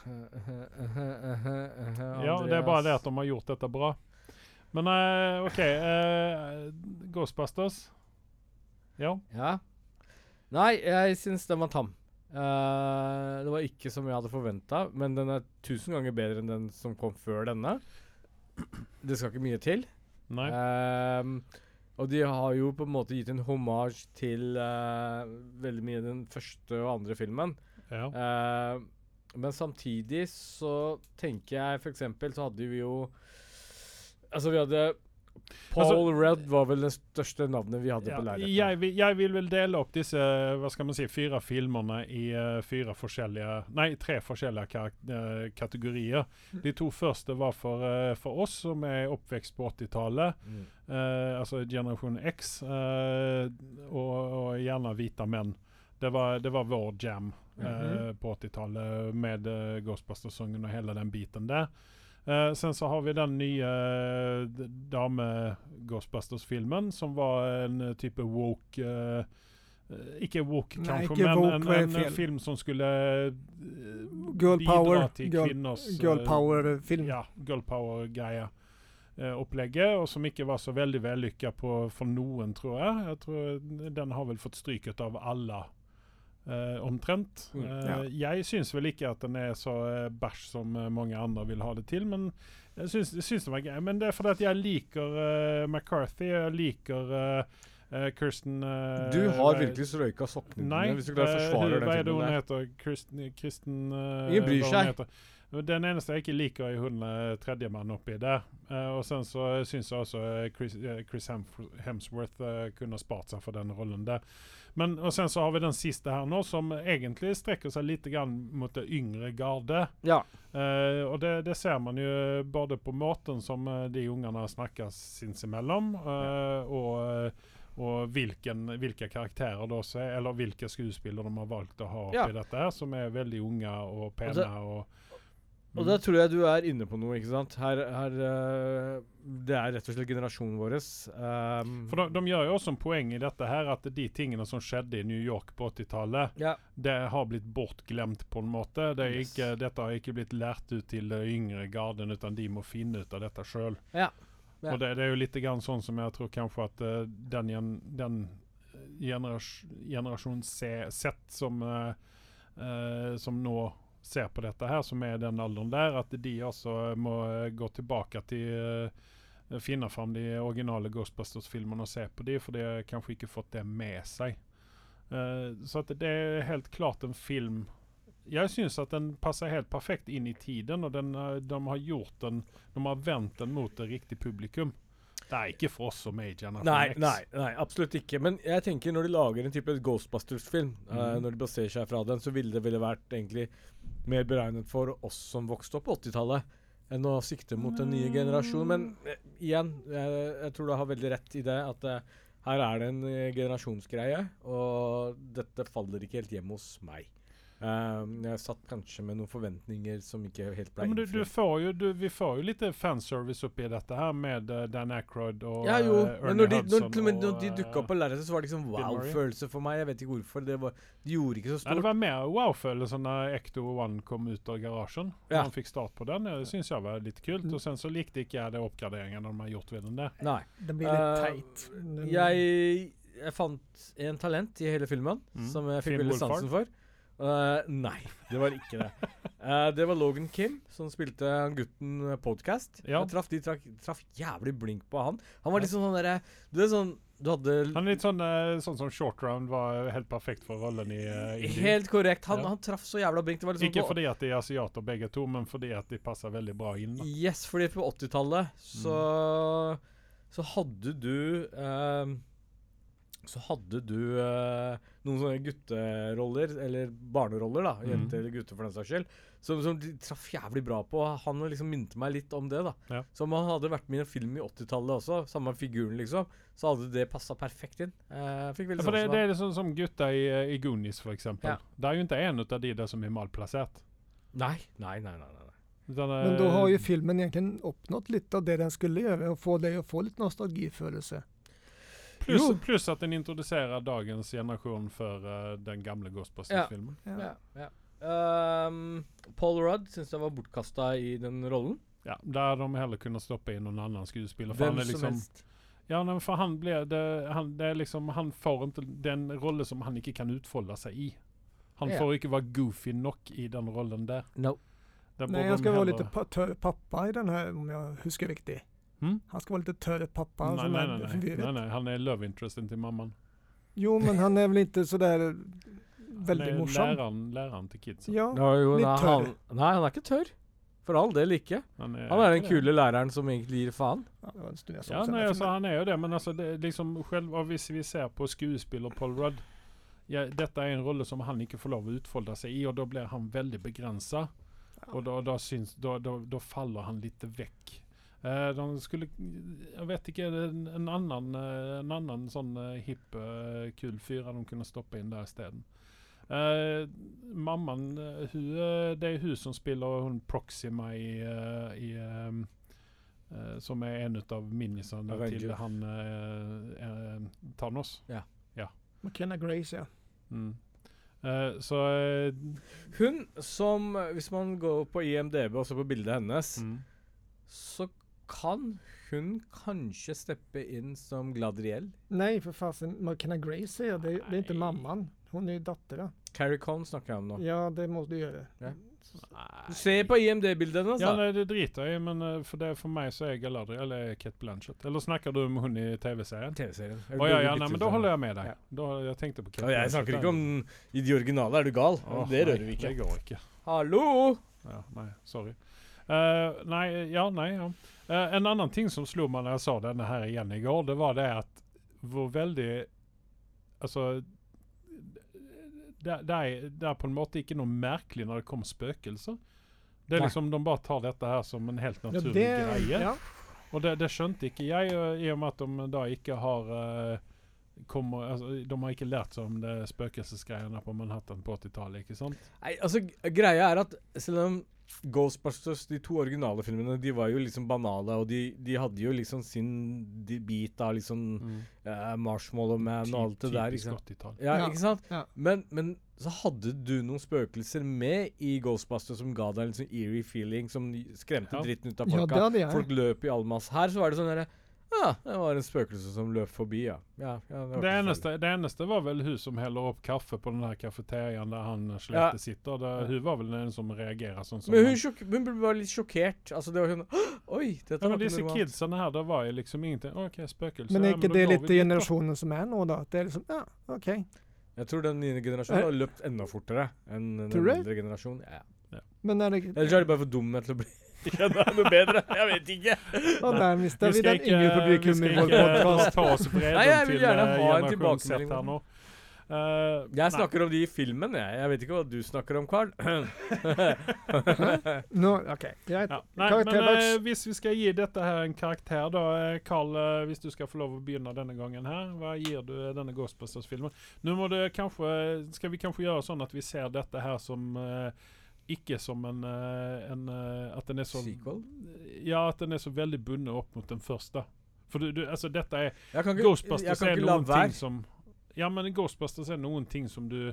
[LAUGHS] Ja, det er bare det at de har gjort dette bra. Men uh, OK. uh, Ghostbusters. Ja. Ja. Nei, jeg syns den var tam. Uh, det var ikke som jeg hadde forventa, men den er tusen ganger bedre enn den som kom før denne. Det skal ikke mye til. Nei. Ehm, og de har jo på en måte gitt en hommage til uh, veldig mye den første og andre filmen. Ja. Uh, men samtidig så tenker jeg eksempel så hadde vi jo Altså, vi hadde Paul Altså- Rudd var vel det største navnet vi hadde Ja, på lerretet. jeg, jeg vil vel dele opp disse hva skal man si, fire filmene i eh, fire forskjellige Nei, tre forskjellige eh, kategorier. De to første var for, eh, for oss som er oppvekst på 80-tallet. Mm. Eh, altså generasjon X, eh, og, og gjerne hvite menn. Det var, det var vår jam eh, Mhm. på 80-tallet med uh, Ghostbusters-sangen og hele den biten der. Eh, sen så har vi den nye uh, dame-Ghostbusters-filmen, som var en eh, type woke eh, eh, Ikke woke, Nei, kanskje, ikke men woke en, en, fel. film som skulle eh, Girl bidra power. til Girl, kvinners girl eh, power-film. ja, girl power-greia. eh, opplegget, og som ikke var så veldig vellykka på for noen, tror jeg. Jeg tror Den har vel fått stryket av alle eh, omtrent. Mm. ja. uh, Jeg syns vel ikke at den er så uh, bæsj som eh, mange andre vil ha det til, men jeg syns, syns den var gøy. Men det er fordi at jeg liker eh, McCarthy. Jeg liker eh, eh, Kirsten eh, Du har virkelig strøyka sokkene dine hvis du klarer å eh, forsvare den hva er det hun der. heter? Kristen, Kristen eh, Ingen bryr seg. Den eneste jeg ikke liker, er hun eh, tredjemann oppi der. Eh, og sen så syns jeg også eh, Chris, eh, Chris Hemsworth eh, kunne spart seg for den rollen der. Men, og sen så har vi den siste her nå, som egentlig strekker seg litt grann mot det yngre garde. Ja. Eh, og det, det ser man jo både på måten som eh, de ungene snakker sinsemelom, eh, og, eh, og hvilken, hvilke karakterer da, så er- eller hvilke skuespillere de har valgt å ha oppi Ja. dette her, som er veldig unge og pene. Altså, og, Og da tror jeg du er inne på noe, ikke sant. Her, her eh, Det er rett og slett generasjonen vår. Um, For de, de gjør jo også en poeng i dette her, at de tingene som skjedde i New York på 80-tallet, ja. det har blitt bortglemt på en måte. Det Yes. ikke, dette har ikke blitt lært ut til det yngre garden, utan de må finne ut av dette sjøl. Ja. Ja. Og det, det er jo litt grann sånn som jeg tror kanskje at uh, den, den generasjon, generasjon C, Z som, uh, uh, som nå ser på dette her, som er den alderen der, at de også må eh, gå tilbake til eh, finne fram de originale Ghostbusters-filmene og se på de, for de har kanskje ikke fått det med seg. Uh, så det er helt klart en film Jeg syns at den passer helt perfekt inn i tiden, og den, de har gjort den De har vendt den mot et riktig publikum. Det er ikke for oss som er i Generation Nei, nei, nei, absolutt ikke. Men jeg tenker når de lager en type Ghostbusters-film, mm. uh, når de baserer seg fra den, så ville det ville vært egentlig mer beregnet for oss som vokste opp på 80-tallet, enn å sikte mot den nye generasjonen. Men uh, igjen, jeg, jeg tror du har veldig rett i det, at uh, her er det en generasjonsgreie, og dette faller ikke helt hjemme hos meg. Um, jeg satt kanskje med noen forventninger som ikke helt ble Ja, men du, du innfridd. får jo, du, vi får jo litt fanservice oppi dette her med uh, Dan Aykroyd og Ja, jo, uh, men Ernie når de, når, Hudson men når og, de eh, dukka opp på lerretet, så var det liksom wow-følelse for meg. Jeg vet ikke hvorfor. Det var, de gjorde ikke så Ja, stort. det var mer wow-følelse når Ecto One kom ut av garasjen. Ja. Når han fikk start på den. Det syns jeg var litt kult. Og sen så likte ikke jeg det oppgraderingen de har gjort ved den der. Nei. Den blir litt Eh, teit. Den- Jeg, jeg fant en talent i hele filmen Mm. som jeg fikk veldig sansen for. Eh, nei, det var ikke det. Uh, det var Logan Kim som spilte gutten podcast. Ja. Jeg traff, de traff, traff jævlig blink på han. Han var liksom sånn derre Du er sånn Du hadde Han er litt sånn, eh, sånn som Short Round var helt perfekt for rollen i uh. Helt korrekt. Han, Ja. han traff så jævla blink. Det var liksom Ikke fordi at de er asiater begge to, men fordi at de passer veldig bra inn. Da. Yes, fordi på 80-tallet så Så hadde du eh, Så hadde du uh, noen sånne gutteroller, eller barneroller, da. Mm. jenter eller gutter, for den saks skyld. Som, som de traff jævlig bra på. Han liksom minte meg litt om det, da. Ja. Så om han hadde vært med i en film i 80-tallet også, samme figuren, liksom, så hadde det passa perfekt inn. Uh, fikk veldig Ja, for det, det er liksom som gutta i, eh, i Goonies, for eksempel. Ja. Det er jo ikke en av de der som er malplassert. Nei, nei, nei. nei, nei. Utan, Men da har jo filmen egentlig oppnådd litt av det den skulle gjøre, å få deg å få litt nostalgifølelse. Pluss plus at den introduserer dagens generasjon for uh, den gamle Ghostbusters-filmen. Ja. Ja, ja. Um, Paul Rudd syns jeg var bortkasta i den rollen. Ja, der de heller kunne stoppe inn noen annen skuespiller. For Hvem han er som liksom, helst. ja, nei, for han ble det, han, det er liksom, han får ikke den rolle som han ikke kan utfolde seg i. Han Ja. får ikke være goofy nok i den rollen der. No. Der borde han skal være litt pa pappa i den her, om jeg husker riktigt. Mm? Han ska vara lite törr pappa Nej, som nej, nej, nej. nej, nej. Han är love interesten till mamman. Jo, men han är väl inte sådär der veldig morsom. läraren, læreren til kidsa. Ja, Ja, jo, litt tørr. han, nei, han er ikke tørr. For all del ikke. Han er, Han er den kule læreren som egentlig gir faen. ja, det var en stund jag såg Ja, nei, nej, den alltså, filmen. han er jo det. Men altså, det, liksom selv, hvis vi ser på skuespiller Paul Rudd. Ja, Dette er en rolle som han ikke får lov å utfolde seg i og da blir han veldig begränsad. Og da, da, syns, da, da, då faller han litt väck. Eh, de skulle, jag vet inte, en, annen annan, eh, en annan sån uh, hipp, eh, kul fyra de kunde stoppa in där istället. Uh, mamman, eh, hu, eh, det är hun som spelar hon Proxima i, eh, i eh, som är en av minisarna Til till han eh, eh, Thanos. McKenna Grace, ja. Mm. Eh, så eh, Hun som Hvis man går på IMDb og ser på bildet hennes, mm. så kan hun kanskje steppe inn som Gladriel? Nei, for fasen. Markena Grace är det. Det er ikke mammaen. Hun er är ju dottern. Carrie Cohn snakker jeg om nå. Ja, det må du gjøre. Ja. Se på IMD-bildet hennes, Ja, da. nei, det driter jeg i, men uh, for, det, for meg så er Galadriel eller Kate Blanchett. Eller snakker du om hun i TV-serien? TV-serien. Å ja, ja, nei, men da holder jeg med deg. Ja. Da, jeg tenkte på Kate Og jeg snakker ikke om i de originale, er du gal? Oh, det rører vi ikke. Det går ikke. Hallo! Ja, nei, sorry. Uh, nei, ja, nei, ja. Eh, en annen ting som slo meg når jeg så denne her igjen i går, det var det at hvor veldig Altså det, det, er, det er på en måte ikke noe merkelig når det kommer spøkelser. Det er liksom, De bare tar dette her som en helt Ja, naturlig det, greie. ja. Og det, det skjønte ikke jeg, i og med at de da ikke har eh, kommer, altså, De har ikke lært seg om det spøkelsesgreiene på Manhattan på 80-tallet, ikke sant? Nei, altså, greia er at selv om Ghostbusters, de to originale filmene, de var jo liksom banale, og de, de hadde jo liksom sin de bit av liksom eh, Marshmallow Man og alt det der. Ikke Typisk sant? 80-tall. Ja, Ja, ikke sant? ja. Men, men så hadde du noen spøkelser med i Ghostbusters som ga deg en sånn eerie feeling, som skremte Ja. dritten ut av Ja, folka. det hadde jeg. Folk løp i all masse. Her så var det sånn derre Ja, det var en spøkelse som løp forbi, ja. ja, ja det, Det eneste, det eneste var vel hun som heller opp kaffe på den her kafeteriaen der han Ja. Slekte sitter. Det, hun var vel den som reagerer sånn som Men hun, han. hun ble bare litt sjokkert. Altså, det var hun Oi, dette Ja, var men disse normalt. kidsene her, det var jo liksom ingenting. OK, spøkelse. Men er ikke inte da det litt lite generationen som er nå da? Det er liksom, ja, okej. Jeg tror den nye generasjonen Eh. har løpt enda fortere enn den Tror du? eldre generasjonen. Ja. Men er det... Ellers er de bare for dumme til å bli [LAUGHS] kjenne noe bedre. Jeg vet ikke. Og der mista Vi den ikke, yngre vi publikum skal i vår ikke ta oss vreden Nei, jeg vil gjerne eh, ha en tilbakemelding her nå. Uh, Jeg nei. snakker om de i filmen, jeg. Jeg vet ikke hva du snakker om, Carl. [LAUGHS] no, ok, Greit. Ja. Nei, men eh, hvis vi skal gi dette her en karakter, da Carl, uh, hvis du skal få lov å begynne denne gangen her, hva gir du denne Ghostbusters-filmen? Nå må det kanskje Skal vi kanskje gjøre sånn at vi ser dette her som eh, ikke som en, eh, en eh, At den er så Sequel? Ja, at den er så veldig bundet opp mot den første. For du, du, altså dette er ikke, Ghostbusters er noen ting som Ja, men Ghostbusters er noen ting som du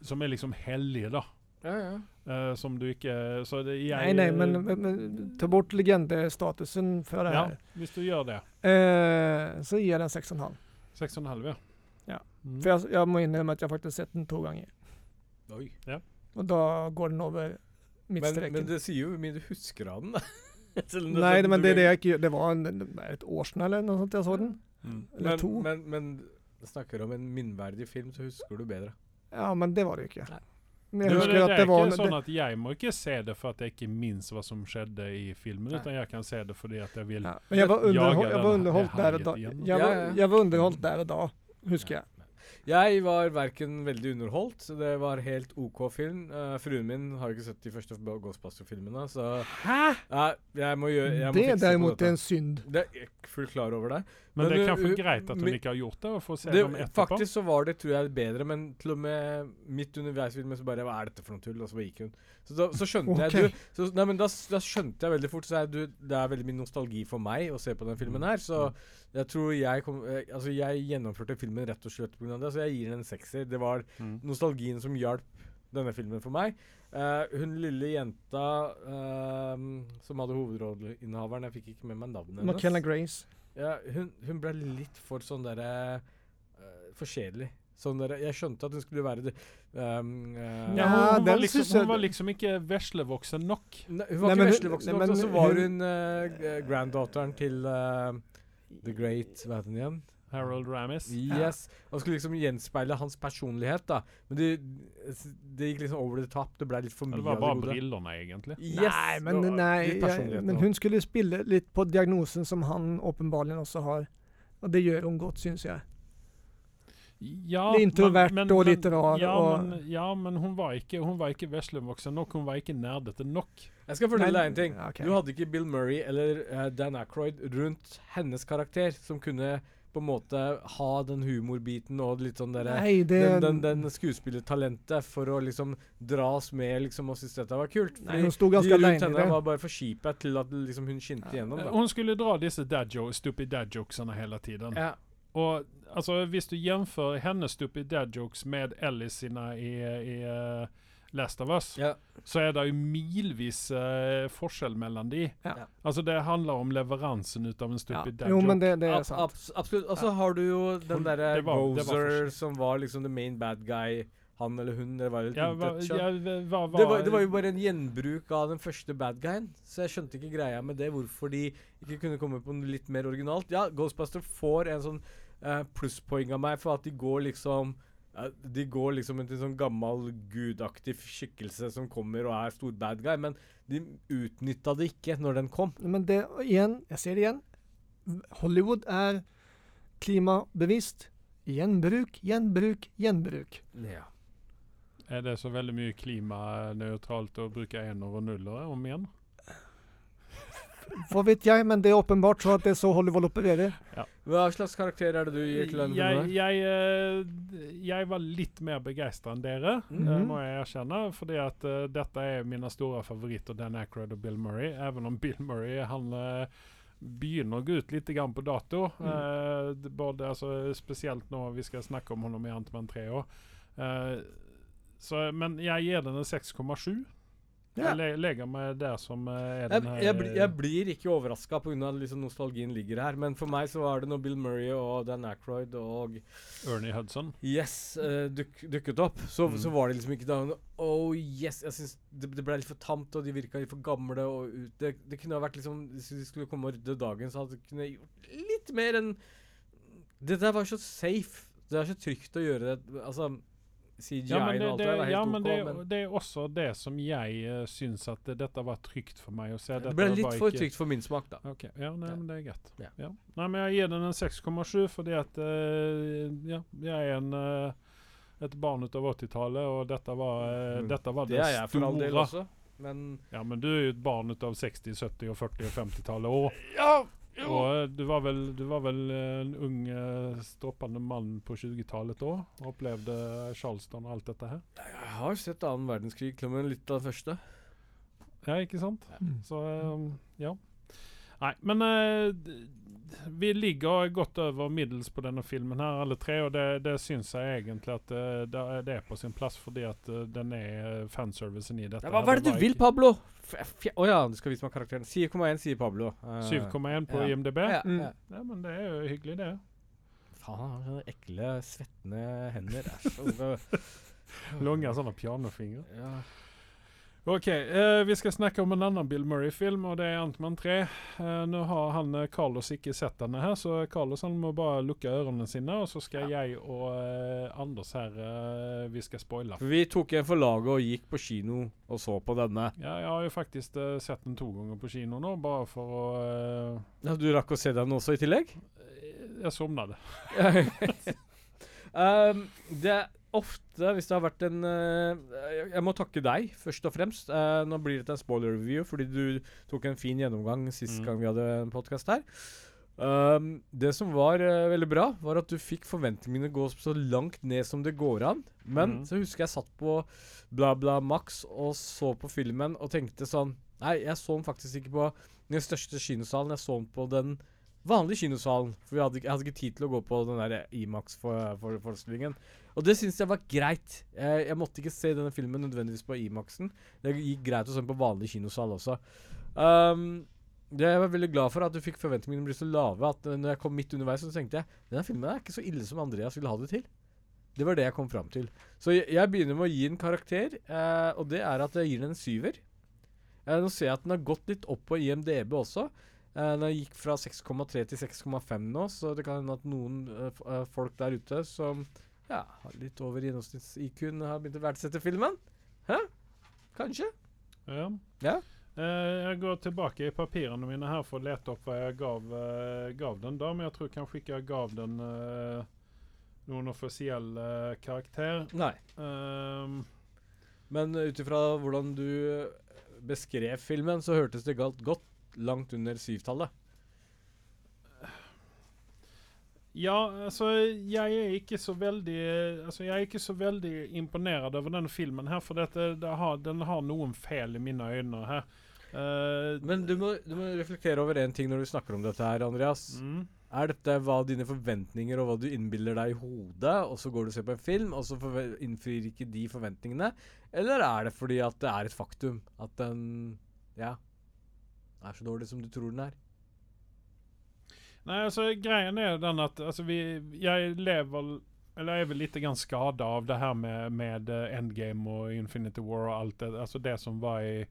Som er liksom hellige, da. Ja, ja. Uh, som du ikke Så det, jeg Nei, nei, men, men, men ta bort legendestatusen for det Ja, hvis du gjør det. Uh, så gir jeg den 6,5. 6,5, ja. Ja. Mm. For jeg, jeg, må innrømme at jeg faktisk har sett den to ganger. Oi. Och da går den över Men, mittstrecket. men det sier jo hvor mye du husker av den, da. [LAUGHS] nei, men det det ikke Det var en, et år siden eller noe sånt jeg så den. Mm. Eller men, to. Men, men snakker om en minneverdig film, så husker du bedre. Ja, men det var det ikke. Nei. Men Det, det, det at er ikke var ikke sånn at jeg må ikke se det for at jeg ikke minns hva som skjedde i filmen, utan jeg kan se det fordi at jeg vil ja, Men jeg var underholdt, jeg var underholdt der og da. Jeg var, jeg var underholdt der og da, husker jeg. Jeg var verken veldig underholdt, det var helt OK film. Uh, fruen min har jo ikke sett de første Ghostbuster-filmene, så Hæ? Uh, jeg må gjøre jeg må Det er derimot en synd. Det er jeg fullt klar over det. Men, Men det er kanskje uh, greit at hun ikke har gjort det, og får se det dem etterpå. faktisk så var det, tror jeg, bedre, men til og med midt underveis i filmen så bare Hva er dette for noe tull? Og så bare gikk hun. Så, da, så skjønte okay. jeg du, så, Nei, men da, da skjønte jeg veldig fort Så jeg, du, det er veldig mye nostalgi for meg å se på den filmen her. Så jeg tror jeg kom eh, Altså, jeg gjennomførte filmen rett og slett pga. det, så jeg gir den en sekser. Det var Mm. nostalgien som hjalp denne filmen for meg. Uh, hun lille jenta uh, som hadde hovedrolleinnehaveren Jeg fikk ikke med meg navnet hennes. McKenna Grace. Ja, hun, hun ble litt for sånn derre uh, For kjedelig. Sånn der, Jeg skjønte at hun skulle være det um, uh, Ja, hun, hun, var liksom, hun var liksom ikke veslevoksen nok. ne, Hun var nei, ikke veslevoksen, nok, og så var hun- uh, granddaughteren til eh, The Great Hva het den igjen? Harold Ramis. Yes. Og skulle liksom gjenspeile hans personlighet, da. Men det, det gikk liksom over the top. Det ble litt for mye av Det var bare brillene, egentlig. Yes, nei, men, nei jeg, men hun skulle spille litt på diagnosen som han åpenbarlig også har. Og det gjør hun godt, syns jeg. Ja, introvert og litt rar, Ja, og- men, ja, men hun var ikke, hun var ikke veslevoksen nok. Hun var ikke nerdete nok. Jeg skal fortelle deg en ting. Okay. Du hadde ikke Bill Murray eller uh, Dan Aykroyd rundt hennes karakter, som kunne på en måte ha den humorbiten og litt sånn derre Nei, det den, den, den skuespillertalentet for å liksom dra oss med liksom og synes dette var kult. Nei, hun sto ganske alene i henne hun var bare for kjipe til at liksom hun skinte igjennom. Da. Hun skulle dra disse dad stupid dad jokesene hele tiden. Ja. Og altså, hvis du jämför hennes stupid dad jokes med Ellis sina i, i eh, Last of Us, Ja. så er det jo milvis uh, forskjell mellom de. Ja. Ja. Altså Det handler om leveransen ut av en Ja. stupid dad Jo, joke. men det, det er Ab sant. abs absolutt. Og så har du jo den Hun- derre Gozer som var liksom the main bad guy. Han eller hun, det var jo ja, hva, ja, hva, hva, Det var, det var jo bare en gjenbruk av den første bad guyen, så jeg skjønte ikke greia med det. Hvorfor de ikke kunne komme på noe litt mer originalt. Ja, Ghostbuster får en sånn eh, plusspoeng av meg for at de går liksom eh, De går liksom til en sånn gammel gudaktig skikkelse som kommer og er stor bad guy, men de utnytta det ikke når den kom. Men det, igjen, jeg ser det igjen. Hollywood er klimabevisst. Gjenbruk, gjenbruk, gjenbruk. Ja. Er det så veldig mye klimanøytralt å bruke ener og nullere om igjen? Hva vet jeg, men det er åpenbart så at det er så Hollywood opererer. Hva slags karakter er det du gir til den jeg, filmen? jeg, eh, jeg var litt mer begeistra enn dere, mm -hmm. må jeg erkjenne. Fordi at eh, dette er mine store favoritter, Dan Aykroyd og Bill Murray. Even om Bill Murray han uh, begynner å gå ut litt grann på dato. Mm. Uh, både, altså, spesielt nå vi skal snakke om ham i Ant-Man 3 år. Eh, så, men jeg gir den en 6,7. Jeg le legger meg der som eh, er den her jeg, bli- jeg blir ikke overraska pga. Liksom nostalgien ligger her, men for meg så var det når Bill Murray og Dan Aykroyd og Ernie Hudson. Yes uh, duk, dukket opp, så, Mm. så var det liksom ikke da Oh yes, jeg synes det, det ble litt for tamt, og de virka litt for gamle. Og ut, det, det kunne ha vært liksom Hvis de skulle komme og rydde dagen, så hadde det kunne gjort litt mer enn Det der var så safe. Det er så trygt å gjøre det. Altså CGI Ja, men, det, og alt det, det der var ok, det, men det er også det som jeg uh, syns at det, dette var trygt for meg å se. det ble litt for trygt for min smak, da. Okay. ja, nei, Ja. men det er greit. Ja. Ja. Nei, men jeg gir den en 6,7 fordi at uh, ja, jeg er en uh, et barn ut av 80-tallet, og dette var, uh, Mm. dette var Det det, jeg for all del også, men Ja, men du er jo et barn ut av 60-, 70-, og 40- og 50-tallet òg. Ja! Og eh, du var vel, du var vel eh, en ung, stroppende stråpende mann på 20-tallet da? Opplevde Charleston og alt dette her? Jeg har sett annen verdenskrig, men litt av det første. Ja, ikke sant? Ja. Så eh, ja. Nei, men eh, vi ligger godt over middels på denne filmen her, alle tre, og det, det syns jeg egentlig at eh, det, det er på sin plass, fordi at eh, den er fanservicen i dette. Ja, hva her. er det du vil, Pablo? Å ja, du skal vise meg karakteren. 7,1 sier Pablo. Uh, 7,1 på ja. IMDb? Ja, Ja. Mm. ja. men det er jo hyggelig, det. Faen, han har sånne ekle, svettende hender. [LAUGHS] Lange sånne pianofingre. ja. OK, eh, vi skal snakke om en annen Bill Murray-film, og det er Ant-Man 3. Eh, nå har han eh, Carlos ikke sett denne her, så Carlos han må bare lukke ørene sine, og så skal jeg og eh, Anders her eh, Vi skal spoile. Vi tok en for laget og gikk på kino og så på denne. Ja, jeg har jo faktisk eh, sett den to ganger på kino nå, bare for å eh, Ja, du rakk å se den også i tillegg? Jeg sovnet. [LAUGHS] [LAUGHS] um, det er ofte, hvis det har vært en uh, jeg, må takke deg, først og fremst. Uh, nå blir dette en spoiler review, fordi du tok en fin gjennomgang sist Mm. gang vi hadde en podkast her. Um, det som var uh, veldig bra, var at du fikk forventningene gå så langt ned som det går an. Men mm. så husker jeg satt på Bla Bla Max og så på filmen og tenkte sånn Nei, jeg så den faktisk ikke på den største kinosalen. Jeg så den på den vanlige kinosalen. For hadde, jeg hadde ikke tid til å gå på den der Imax-forestillingen. Og det syns jeg var greit. Jeg, jeg måtte ikke se denne filmen nødvendigvis på Imax-en. Det gikk greit å se på vanlig kinosal også. Um, det jeg var veldig glad for at du fikk forventningene bli så lave at uh, når jeg kom midt underveis, så tenkte jeg denne filmen er ikke så ille som Andreas ville ha det til. Det var det jeg kom fram til. Så jeg, jeg begynner med å gi en karakter, eh, og det er at jeg gir den en syver. Eh, nå ser jeg at den har gått litt opp på IMDb også. Eh, det gikk fra 6,3 til 6,5 nå, så det kan hende at noen uh, folk der ute som ja, har litt over gjennomsnitts-IQ-en har begynt å verdsette filmen. Hæ? Kanskje? Ja. Ja. Uh, jeg går tilbake i papirene mine her for å lete opp hva jeg gav, gav den da, men jeg tror kanskje ikke jeg gav den noen offisiell karakter. Nei. Ehm, Men ut ifra hvordan du beskrev filmen, så hørtes det galt godt langt under syvtallet. ja, altså jeg er ikke så veldig Altså jeg er ikke så veldig imponert over denne filmen her, for dette, det har, den har noen feil i mine øyne her. Uh, Men du må, du må reflektere over én ting når du snakker om dette her, Andreas. mm, Er dette hva dine forventninger og hva du innbiller deg i hodet, og så går du og ser på en film, og så innfrir ikke de forventningene? Eller er det fordi at det er et faktum at den ja, er så dårlig som du tror den er? Nei, altså greien er den at altså, vi, jeg lever, eller jeg er vel litt skada av det her med, med eh, Endgame og Infinity War og alt det, Altså det som var i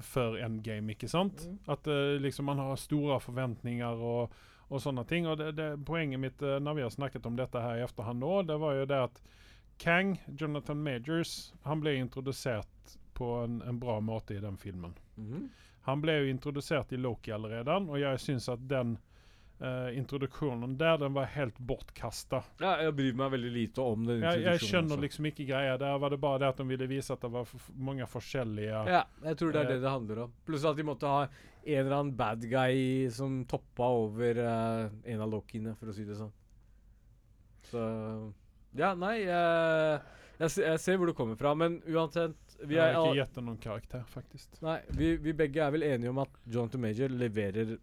før Endgame, ikke sant? Mm. At eh, liksom man har store forventninger og, og sånne ting. Og det, det, poenget mitt eh, når vi har snakket om dette her i efterhand nå, det var jo det at Kang, Jonathan Majors, han ble introdusert på en, en bra måte i den filmen. Mhm. Han ble jo introdusert i Loki allerede, og jeg syns at den Uh, introduksjonen der, den var helt bortkasta. Ja, jeg bryr meg veldig lite om den Jeg, jeg skjønner også. liksom ikke greia. Der var det bare det at de ville vise at det var mange forskjellige Ja, jeg tror det er uh, det det handler om. Pluss at de måtte ha en eller annen bad guy som toppa over uh, en av Lokiene, for å si det sånn. Så Ja, nei jeg, jeg ser hvor du kommer fra, men uansett vi Jeg har ikke gjetta noen karakter, faktisk. Nei, vi, vi begge er vel enige om at Jonathan Major leverer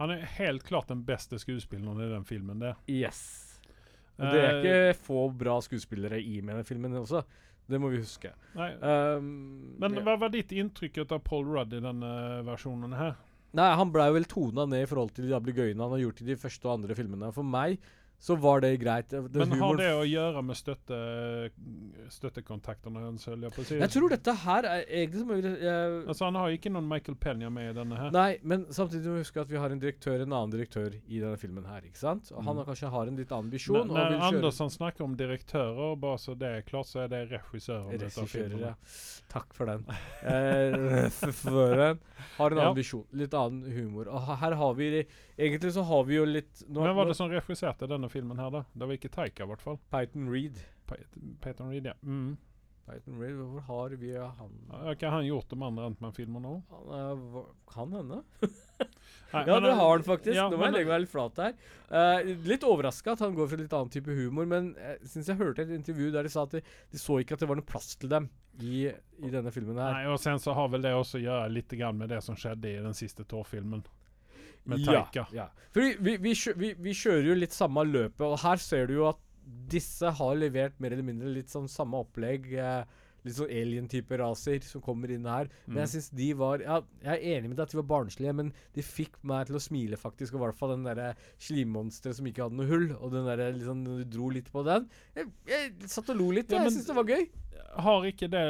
Han er helt klart den beste skuespilleren i den filmen. det. Yes. Og det er Eh, ikke få bra skuespillere i med den filmen også. Det må vi huske. Um, Men hva var ditt inntrykk av Paul Rudd i denne versjonen her? Nei, han blei vel tona ned i forhold til de ablegøyene han har gjort i de første og andre filmene. For meg så var det greit. Det- Men har det å gjøre med støtte, støttekontaktene hans, jeg? Jeg tror dette her er egentlig som jeg, Altså, han har ikke noen Michael Penya med i denne her. Nei, men samtidig må vi huske at vi har en direktør, en annen direktør i denne filmen her. ikke sant? Og han Mm. har kanskje har en litt annen visjon. når kjøre- Andersson snakker om direktører, bare så det er klart, så er det regissøren Regissører, ja. Takk for den. Eh, [LAUGHS] har en Ja. annen visjon. Litt annen humor. Og her har vi Egentlig så har vi jo litt nå, Hvem var det som regisserte denne filmen her, da? Det var ikke Taika, i hvert fall. Peyton Reed. Python Reed, ja. Mm. Peyton Reed, Hvor har vi han Har ikke han gjort de andre Antman-filmene òg? Er, Kan hende. [LAUGHS] Ja, det har han faktisk. ja, Nå må jeg legge meg litt flat her. Uh, litt overraska at han går for litt annen type humor, men jeg syns jeg hørte et intervju der de sa at de, de så ikke at det var noe plass til dem i, i denne filmen her. Nei, og sen så har vel det også å gjøre litt grann med det som skjedde i den siste Thor-filmen. Med ja, Taika. ja. Fordi vi, vi, kjø, vi, vi kjører jo litt samme løpet, og her ser du jo at disse har levert mer eller mindre litt sånn samme opplegg. Eh, litt sånn alien-type raser som kommer inn her. Men jeg Mm. syns de var ja, Jeg er enig med deg at de var barnslige, men de fikk meg til å smile, faktisk. Og i hvert fall den derre slimmonsteret som ikke hadde noe hull, og den derre liksom du dro litt på den. Jeg, jeg satt og lo litt, Ja, jeg syns det var gøy. Har ikke det,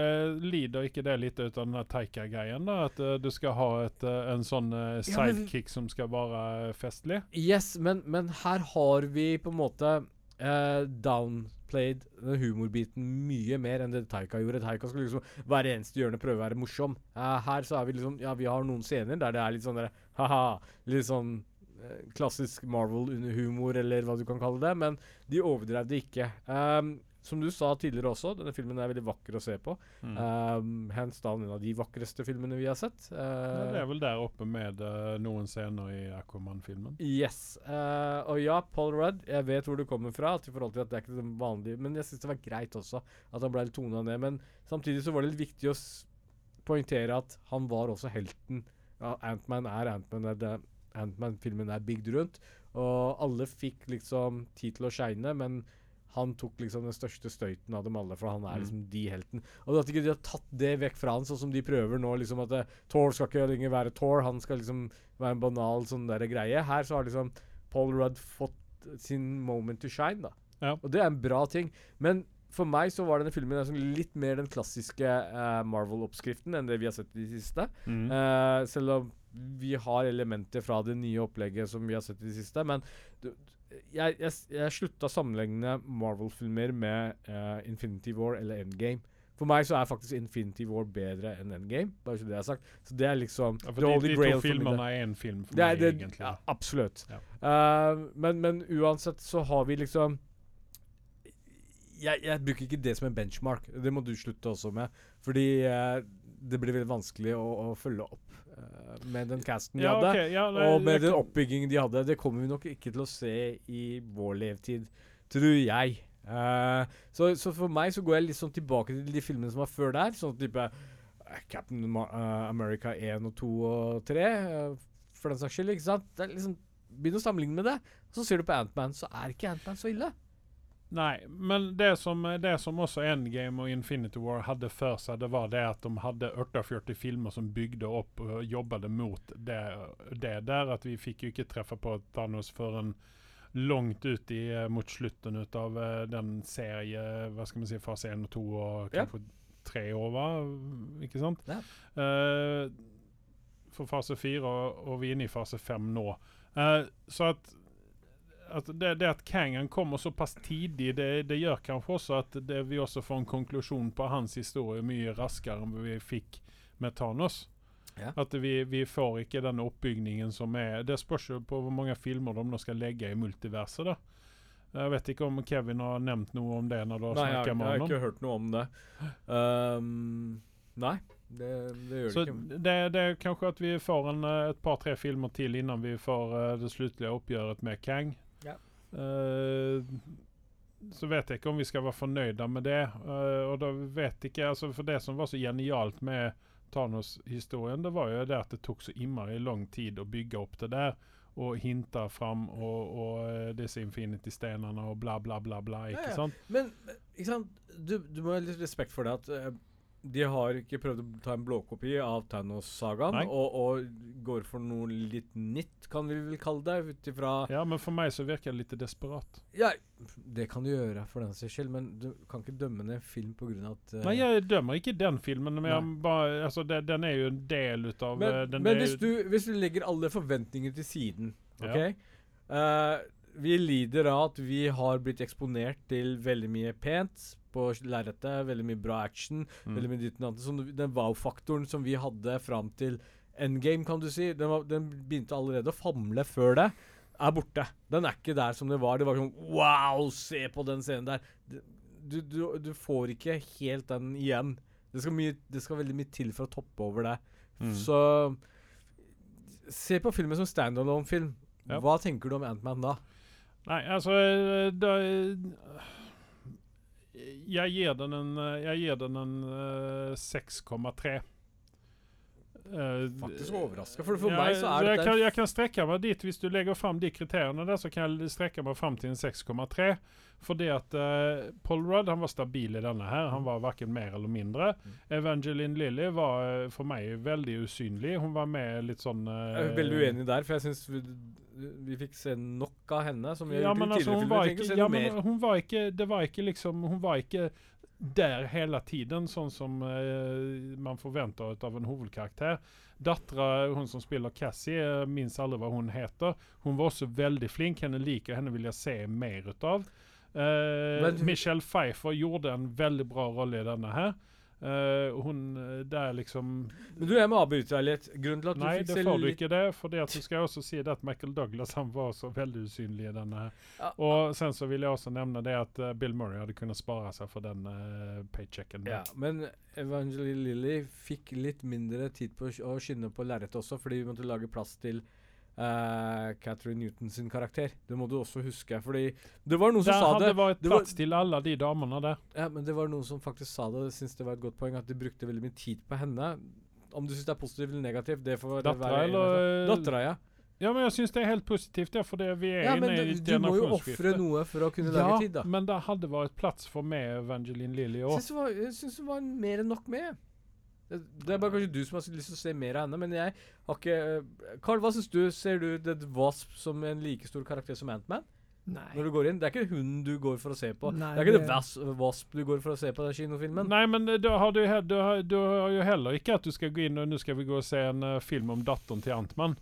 Lider ikke det litt ut av den Taika-greien? da? At uh, du skal ha et, uh, en sånn eh, Ja, men- sidekick som skal være festlig? Yes, men, men her har vi på en måte eh, den humorbiten mye mer enn det Taika gjorde. Taika skulle liksom hver eneste hjørne prøve å være morsom. Uh, her så er vi liksom Ja, vi har noen scener der det er litt sånn der ha-ha, litt sånn uh, klassisk Marvel-humor, eller hva du kan kalle det, men de overdrev det ikke. Um, som du sa tidligere også, denne filmen er veldig vakker å se på. Mm. Um, hands down en av de vakreste filmene vi har sett. Ja, Uh, det er vel der oppe med uh, noen scener i Aquaman-filmen. Yes. Uh, og ja, Paul Rudd, jeg vet hvor du kommer fra. til forhold til at det er ikke det vanlige Men jeg syns det var greit også at han ble litt tona ned. Men samtidig så var det litt viktig å poengtere at han var også helten. Ja, Antman er Antman. Ant-Man-filmen er bygd rundt. Og alle fikk liksom tid til å shine, men han tok liksom den største støyten av dem alle, for han er Mm. liksom de helten. Og at ikke de har tatt det vekk fra han, sånn som de prøver nå, liksom at uh, Thor skal ikke lenger være Thor, han skal liksom være en banal sånn der greie. Her så har liksom Paul Rudd fått sin moment to shine, da. Ja. Og det er en bra ting. Men for meg så var denne filmen liksom litt mer den klassiske uh, Marvel-oppskriften enn det vi har sett i det siste. Mm. Uh, selv om vi har elementer fra det nye opplegget som vi har sett i det siste. Men du, jeg, jeg, jeg slutta å sammenligne Marvel-filmer med uh, Infinity War eller Endgame. For meg så er faktisk Infinity War bedre enn Endgame. Bare så det er sagt. Så det er liksom Ja, for de, de to filmene er én film for Det meg, det, egentlig. ja, absolutt. Ja. Uh, men, men uansett så har vi liksom jeg, jeg bruker ikke det som en benchmark. Det må du slutte også med. Fordi uh, det blir veldig vanskelig å, å følge opp med den casten de Ja, hadde. okay. ja, nei, og med den oppbyggingen de hadde. Det kommer vi nok ikke til å se i vår levetid, tror jeg. Uh, så, så for meg så går jeg litt sånn tilbake til de filmene som var før der. Sånn type eh, Captain Ma uh, America 1 og 2 og 3, eh, for den saks skyld. ikke sant? Det liksom begynn å sammenligne med det. Så ser du på Antman, så er ikke Antman så ille. Nei, men det som, det som også Endgame og Infinity War hadde for seg, det var det at de hadde 48 filmer som bygde opp og jobbet mot det, det der. At vi fikk jo ikke treffe på Thanos før en langt ut i, eh, mot slutten ut av eh, den serie, hva skal man si, fase 1 og 2 og Ja. kanskje tre år, va? ikke sant? Ja. Uh, for fase 4, og, og vi er inne i fase 5 nå. Uh, så at at det, det at Kangen kommer såpass tidlig, det, det gjør kanskje også at det, vi også får en konklusjon på hans historie mye raskere enn vi fikk med Thanos. Ja. At vi, vi får ikke den oppbygningen som er Det spørs jo på hvor mange filmer de nå skal legge i multiverset. da. Jeg vet ikke om Kevin har nevnt noe om det når du har Nei, jeg, med jeg har ikke hørt noe om det. Um, nei, det, det gjør Så det ikke. det, det er kanskje at vi får en, eh, et par-tre filmer til innan vi får eh, det sluttlige oppgjøret med Kang. Ja. Eh, så vet jeg ikke om vi skal være fornøyde med det. Eh, og da vet jeg ikke, altså For det som var så genialt med Thanos-historien, det var jo det at det tok så innmari lang tid å bygge opp det der. Og hinte fram og, og eh, disse Infinity-stenene og bla, bla, bla. bla ikke ja. sant? Men men, ikke sant? Du, du må ha litt respekt for det at uh, de har ikke prøvd å ta en blåkopi av Thanos-sagaen, og, og går for noe litt nytt, kan vi vel kalle det, ut ifra Ja, men for meg så virker det litt desperat. Ja, det kan du gjøre for den saks skyld, men du kan ikke dømme ned film av at uh, Nei, jeg dømmer ikke den filmen, men bare, altså, det, den er jo en del ut av Men, eh, den men hvis, du, hvis du legger alle forventninger til siden, Ja. OK? Eh, vi lider av at vi har blitt eksponert til veldig mye pent på lerretet, veldig mye bra action, Mm. veldig mye ditt og. Sånn, den wow-faktoren som vi hadde fram til endgame, kan du si, den, var, den begynte allerede å famle før det, er borte. Den er ikke der som det var. Det var sånn Wow, se på den scenen der. Du, du, du får ikke helt den igjen. Det skal, mye, det skal veldig mye til for å toppe over det. Mm. Så se på filmen som standalone-film. Ja. Hva tenker du om Antman da? Nei, altså eh, da, Jeg gir den en, eh, jeg gir den en eh, 6,3. Eh, Faktisk overraska, for for ja, meg så er jeg, kan, jeg kan strekke meg dit. Hvis du legger fram de kriteriene der, så kan jeg strekke meg fram til en 6,3. Fordi at uh, Paul Rudd han var stabil i denne her. Han var verken mer eller mindre. Mm. Evangeline Lilly var eh, for meg veldig usynlig. Hun var med litt sånn uh, Jeg er veldig uenig der, for jeg syns vi, vi fikk se nok av henne. Som vi Ja, men altså, hun var ikke ja, men hun var ikke Det var ikke liksom Hun var ikke der hele tiden, sånn som eh, man forventer av en hovedkarakter. Dattera, hun som spiller Cassie, jeg minns aldri hva hun heter. Hun var også veldig flink. Henne liker henne vil jeg se mer ut av. Eh, Michelle Pfeiffer gjorde en veldig bra rolle i denne her. Eh, hun eh, Det er liksom Men du, jeg må avbryte deg litt. Grunnen til at du Nei, det får du ikke det. For det at du skal også si det at Michael Douglas han var så veldig usynlig i denne. Ja. Og sen så vil jeg også nevne det at uh, Bill Murray hadde kunnet spare seg for den uh, paychecken. Ja, men Evangeline Lilly fikk litt mindre tid på å skynde å skinne på lerretet også, fordi vi måtte lage plass til uh, Catherine Newton sin karakter. Det må du også huske. Fordi det var noen som sa det. det. hadde vært plass til alle de damene der. Ja, men det var noen som faktisk sa det. Jeg syns det var et godt poeng at de brukte veldig mye tid på henne. Om du syns det er positivt eller negativt, det får Dattera, være eller- Dattera, ja. Ja, men jeg syns det er helt positivt, det, for det vi er ja inne i et generasjonsskifte. du må jo ofre noe for å kunne Ja, lage tid, da. men det hadde vært plass for meg Evangeline Lilly òg. jeg syns det var mer enn nok med. Det, det er bare kanskje du som har lyst til å se mer av henne, men jeg har ikke Carl, hva syns du? Ser du The Wasp som en like stor karakter som Antman? Nei. Når du går inn? Det er ikke hun du går for å se på. Nei, det er ikke det- The Wasp du går for å se på den kinofilmen. Nei, men eh, da har du, du, har, du har jo heller ikke at du skal gå inn og nå skal vi gå og se en uh, film om datteren til Antman.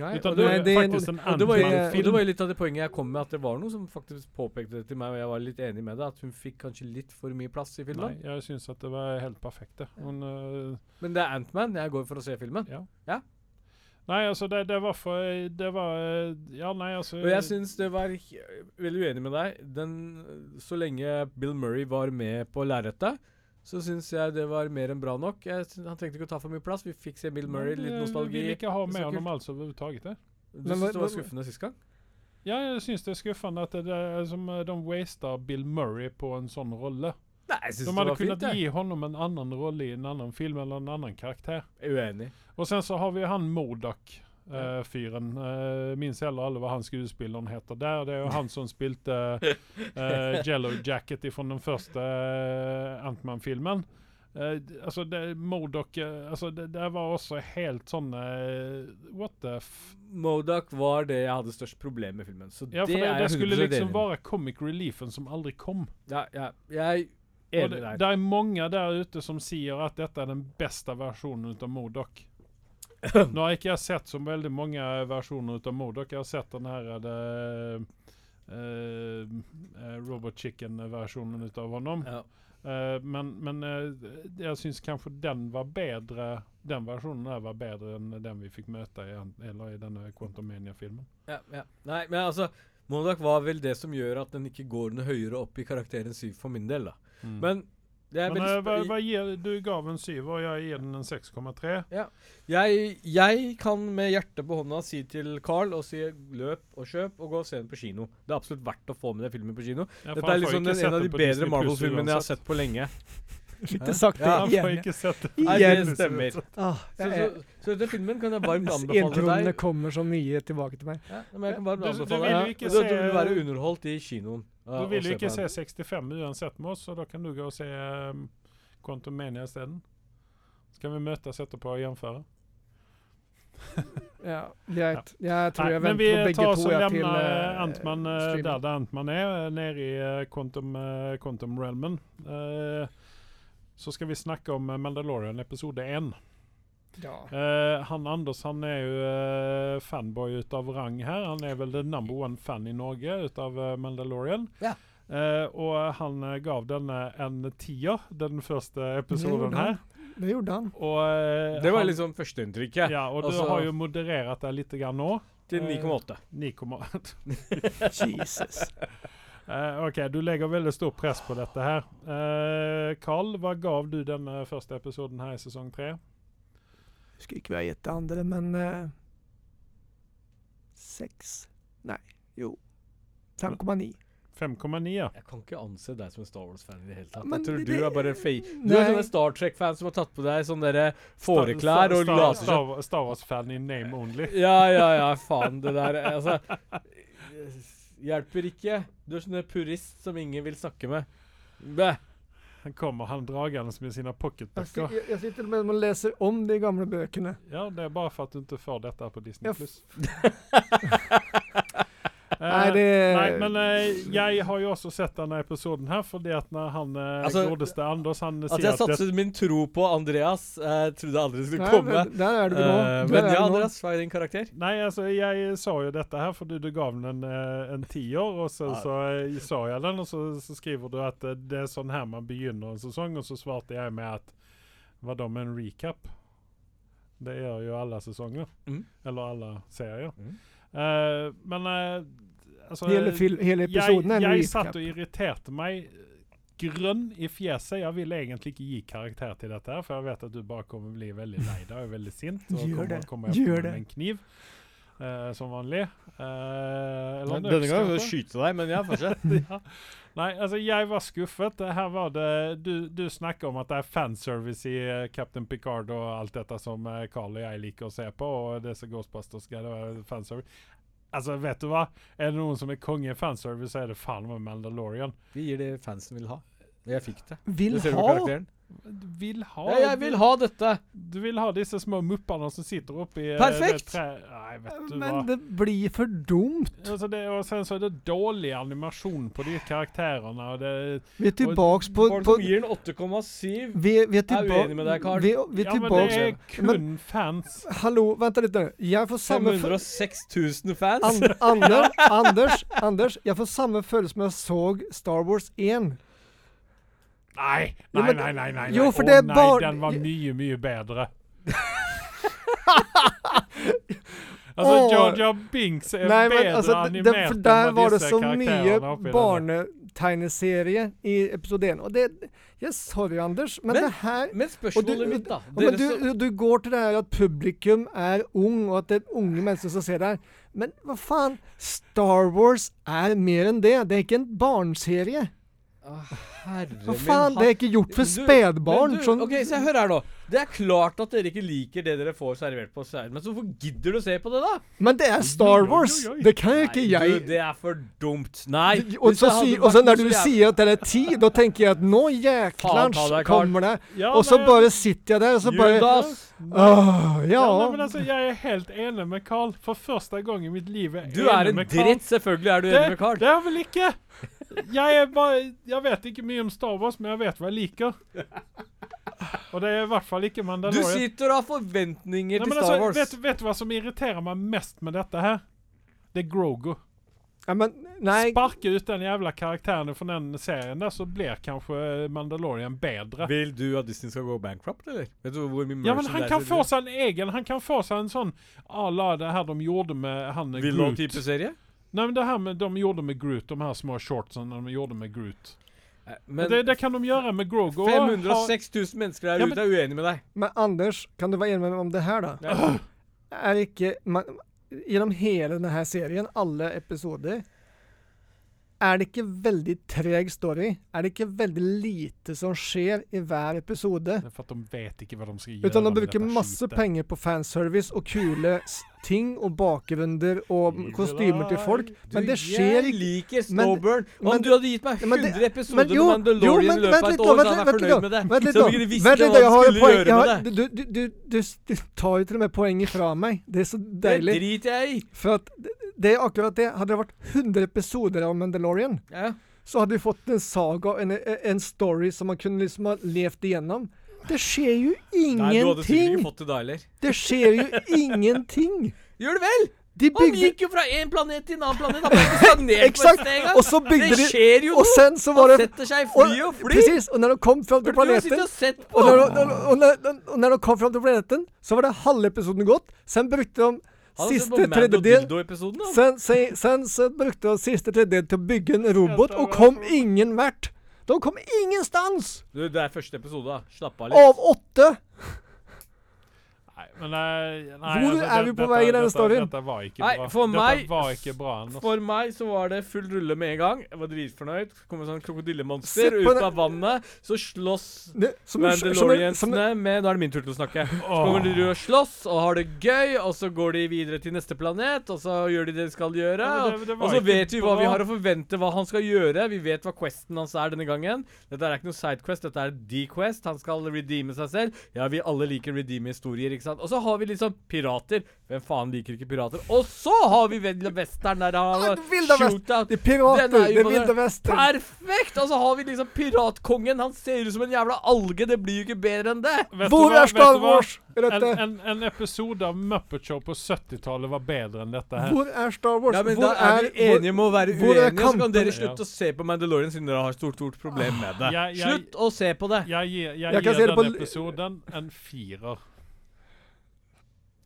Nei, Utan det det, faktisk en og det, var og det var litt av det poenget jeg kom med, at det var noe som faktisk påpekte det til meg, og jeg var litt enig med det, at hun fikk kanskje litt for mye plass i filmen. Nei, jeg syns at det var helt perfekt. det. Men, uh, Men det er Antman jeg går for å se filmen. ja. Ja. Nei, altså, det, det var for Det var eh, Ja, nei, altså Og jeg syns det var Veldig uenig med deg. Den, så lenge Bill Murray var med på lerretet, så syns jeg det var mer enn bra nok. Jeg, han trengte ikke å ta for mye plass. Vi fikk se Bill Murray, litt nostalgi. Vi vil ikke ha med ham altså overhodet. det. Du Men syns det var skuffende sist gang? Ja, jeg syns det er skuffende at det er som eh, de waster Bill Murray på en sånn rolle. Nei, jeg synes De det hadde var kunnet fint, gi honom en annen rolle i en annen film eller en annen karakter. Er Uenig. Og sen så har vi han Modoc. Eh, fyren. Uh, minns heller alle hva han skuespilleren heter der. Det er jo han som spilte uh, [LAUGHS] Jello Jacket fra den første uh, Antman-filmen. Uh, altså, det, Modok uh, altså, det, det var også helt sånn uh, What the f... Modoc var det jeg hadde størst problem med filmen. Så Ja, det, det, det skulle liksom være comic reliefen som aldri kom. Ja, ja, jeg er det, enig der. det er mange der ute som sier at dette er den beste versjonen av Modok. Nå har ikke jeg sett så veldig mange versjoner av Modok. Jeg har sett den her det, eh, eh, Robot Chicken-versjonen av ham. Ja. Uh, men men uh, jeg syns kanskje den var bedre Den versjonen der var bedre enn den vi fikk møte i, eller i denne Quantumania-filmen. Ja, ja. Nei, men altså Modoc var vel det som gjør at den ikke går noe høyere opp i karakteren 7 for min del, da. Mm. Men veldig eh, hva, hva gir, du gav en syver, og jeg gir den en 6,3. jeg, jeg kan med hjertet på hånda si til Carl og si løp og kjøp og gå og se den på kino. Det er absolutt verdt å få med den filmen på kino. Ja, Dette er liksom den, en av de bedre Marvel-filmene jeg har sett på lenge. [LAUGHS] Fikk det sagt Ja, det Han får igjen. ikke sett det. Nei, Igjen. det stemmer. Ah, Så, så, så denne filmen kan jeg varmt [LAUGHS] anbefale deg. Introene kommer så mye tilbake til meg. Ja, men jeg kan varmt Du- du vil jo ikke se- Du vil være underholdt i kinoen. Ja, Du vil jo ikke se 65 uansett med oss, så da kan du gå og se um, Quantum Mania isteden. Så kan vi møtes etterpå og gjennomføre. Ja, greit. Jeg tror Nei, jeg venter på begge tar to oss og ja, til lemner eh, Antman uh, der det Antman er, eh, nede i uh, Quantum, uh, Quantum Realmen. Eh, så skal vi snakke om eh, Mandalorian episode 1. Ja. Uh, han Anders han er jo uh, fanboy ut av rang her. Han er vel the number one fan i Norge ut av uh, Mandalorian. Ja. Eh, og han gav denne en tier, den første episoden her. Det gjorde han. Og, Det var han- liksom førsteinntrykket. Ja, og du Altså- har jo moderert det litt grann nå. Til Eh, 9,8. 9,8. [LAUGHS] Jesus. Uh, OK, du legger veldig stort press på dette her. Eh, Carl, hva gav du denne første episoden her i sesong tre? Husker ikke hva jeg gitt det andre, men eh, Seks Nei, jo. 5,9. 5,9, ja. Jeg kan ikke anse deg som en Star Wars-fan i det hele tatt. Men jeg tror det- du er bare fake. Du er sånne Star Trek-fan som har tatt på deg sånne derre fåreklær og laserskjørt. Star, Star Wars-fan in name only. Ja, ja, ja, faen, det der Altså Hjelper ikke. Du er sånn purist som ingen vil snakke med. Bæ. Han kommer han dragende med Jeg, pocketbøker. jeg, jeg sitter med og leser om de gamle bøkene. Ja, det er bare for at du ikke får dette på Disney+. Ja, Plus. [LAUGHS] Nei, Eh, det Nei, men eh, jeg har jo også sett denne episoden her, fordi at når han eh, Altså, godeste Anders han At sier jeg satset det, min tro på Andreas, Jeg trodde aldri det skulle Nei, komme. men Der er du nå. Eh, Der men er ja, nå. Andreas, hva er din karakter? Nei, altså, jeg sa jo dette her fordi du gav den en, eh, en tiår, og så, Ja. så eh, sa jeg den, og så, så skriver du at eh, det er sånn her man begynner en sesong, og så svarte jeg med at hva da med en recap? Det gjør jo alle sesonger. Mm. Eller alle serier. Mm. Uh, men eh, altså Hele, hele episoden jeg, er en jeg recap. satt og irriterte meg grønn i fjeset. Jeg ville egentlig ikke gi karakter til dette, her, for jeg vet at du bare kommer bli veldig lei deg og veldig sint. Og Gjør kommer, det. kommer jeg Gjør det. med en kniv, Uh, som vanlig. Uh, Denne gangen skal jeg skyte deg, men ja, fortsett. [LAUGHS] ja. Nei, altså, jeg var skuffet. Her var det Du, du snakker om at det er fanservice i uh, Captain Picard og alt dette som Carl og jeg liker å se på, og disse Ghostbusters-greiene. Altså, vet du hva? Er det noen som er konge i fanservice, så er det faen meg Mandalorian. Vi gir det fansen vil ha. Jeg fikk det. Vil ha vil ha Ja, jeg vil ha dette! Du vil ha disse små muppene som sitter oppi eh, Perfekt! tre... Nei, vet du hva. Men det blir for dumt. Altså det, og sen så er det dårlig animasjon på de karakterene, og det Vi er tilbake på, Folk på som gir den 8,7 vi, vi er uenig med deg, Carl. Vi, vi er Ja, men det er kun fans. Hallo, vent litt. nå. Jeg får samme 506 000 fans. And, Anders, Anders, Anders, jeg får samme følelse som jeg så Star Wars 1. Nei, nei, nei, nei, nei, nei. jo, for Å det er nei, bare- den var mye, mye bedre. [LAUGHS] altså, Jar Binks er Nei, men bedre altså, animert animert disse karakterene. der var det så mye barnetegneserie i episode 1. Og det Yes, Sorry, Anders, men, Men- det her Men spørsmålet du- mitt, da men du, du går til det her at publikum er ung, og at det er unge mennesker som ser det her. Men hva faen? Star Wars er mer enn det. Det er ikke en barneserie. Herre Hva min faen, det er ikke gjort for spedbarn. du, Sånn, Ok, så hør her nå. Det er klart at dere ikke liker det dere får servert på servert, men så hvorfor gidder du å se på det, da? men det er Star Wars! oi, oi, oi. Det kan jo ikke jeg du, det er for dumt. Nei. og så, si, og så når du sier at det er ti, da tenker jeg at nå jækla jæklans kommer det. Ja, Og så bare sitter jeg der, og så bare Judas! Åh, Ja, ja. nei, men altså, jeg er helt enig med Carl. For første gang i mitt liv er jeg Du er en dritt. Selvfølgelig er du Det, enig med Carl. det er vel ikke Jeg er bare Jeg vet ikke mye om Star Wars, men jeg vet hva jeg liker. Og det er i hvert fall ikke Mandalorian. Du sitter og har forventninger Nei, til Star altså, Wars. vet, vet du hva som irriterer meg mest med dette her? Det er Grogo. ja men nei, Sparke ut den jævla karakteren fra den serien der, så blir kanskje Mandalorian bedre. Vil du at Disney skal gå bankrupt, eller? Vet du hvor mye Ja, men han kan få seg en egen Han kan få seg en sånn à la det her de gjorde med han Vil du ha en type serie? Nei, men det her med de gjorde med Groot, de her små shortsene de gjorde med Groot. Eh, Men det, det kan de gjøre med Grogo. 506 000 mennesker der Ja, men- ute er uenige med deg. men Anders, kan du være enig med meg om det her, da? Ja. Er ikke man, Gjennom hele denne serien, alle episoder er det ikke veldig treg story? Er det ikke veldig lite som skjer i hver episode? Det er for at de vet ikke hva de skal gjøre. Utan de bruker masse skite. penger på fanservice og kule ting og bakgrunner og kostymer til folk. Men det skjer Jeg liker liker Men- Snowburn. Om du hadde gitt meg Ja, men det- 100 episoder jo, med Mandalorian i løpet av et år, så hadde jeg vært fornøyd med det. [LAUGHS] Vent litt Vent litt jeg har et poeng. har, du, du, du, du tar jo til og med poenget fra meg. Det er så deilig. Det driter jeg i. For at det, er akkurat det. Hadde det vært 100 episoder av Mandalorian, Ja. så hadde vi fått en saga, en, en story som man kunne liksom ha levd igjennom. Det skjer jo Nei, du hadde sikkert ingenting! ikke fått det da heller. Det skjer jo ingenting! Gjør det vel? De Han gikk jo fra en planet til en annen planet. Han ble ikke stagnert på et Exakt! sted engang. Og så bygde Det de skjer jo Og noe. sen så var Han setter seg i fly og fly. Precis, og når de kom fram til planeten og og når, og, og, når, de kom fram til planeten, så var det halve episoden gått. Sen brukte de siste tredjedel Dildo-episoden. sen, sen, sen så brukte siste tredjedel til å bygge en robot, og kom ingen vert. De kom ingenstans! Du, det er første episode, da. Slapp av litt. Av åtte! Men nei, nei, Hvor altså, er vi på vei i denne storyen? Dette var ikke Nei, bra. for dette meg- var ikke bra. For meg så var det full rulle med en gang. Jeg var dritfornøyd. Kommer sånn krokodillemonster ut av vannet. Så slåss Mandaloriansene med Nå er det min tur til å snakke. Så kommer de og slåss og har det gøy, og så går de videre til neste planet, og så gjør de det de skal gjøre. Ja, det- det og så vet vi hva vi har å forvente hva han skal gjøre. Vi vet hva questen hans er denne gangen. Dette er ikke noe sidequest, dette er D-quest. Han skal redeeme seg selv. Ja, vi alle liker redeeme historier, ikke sant. Og så har vi liksom pirater. Hvem faen liker ikke pirater? Og så har vi Ville Western der han Ah, har [LAUGHS] shootout. Det er pirater, Den er det er Vilde Western. Perfekt! Og så har vi liksom piratkongen. Han ser ut som en jævla alge. Det blir jo ikke bedre enn det. Vet du Hvor hva? er Star? Wars En, en, en episode av Muppet Show på 70-tallet var bedre enn dette her. Hvor er Star Wars? Ja, men Hvor Da er vi enige med å være uenige, så kan dere slutte å se på Mandalorian siden dere har stort, stort problem med det. Jeg- jeg- Slutt å se på det. Jeg gir, jeg Jeg gir den episoden en firer.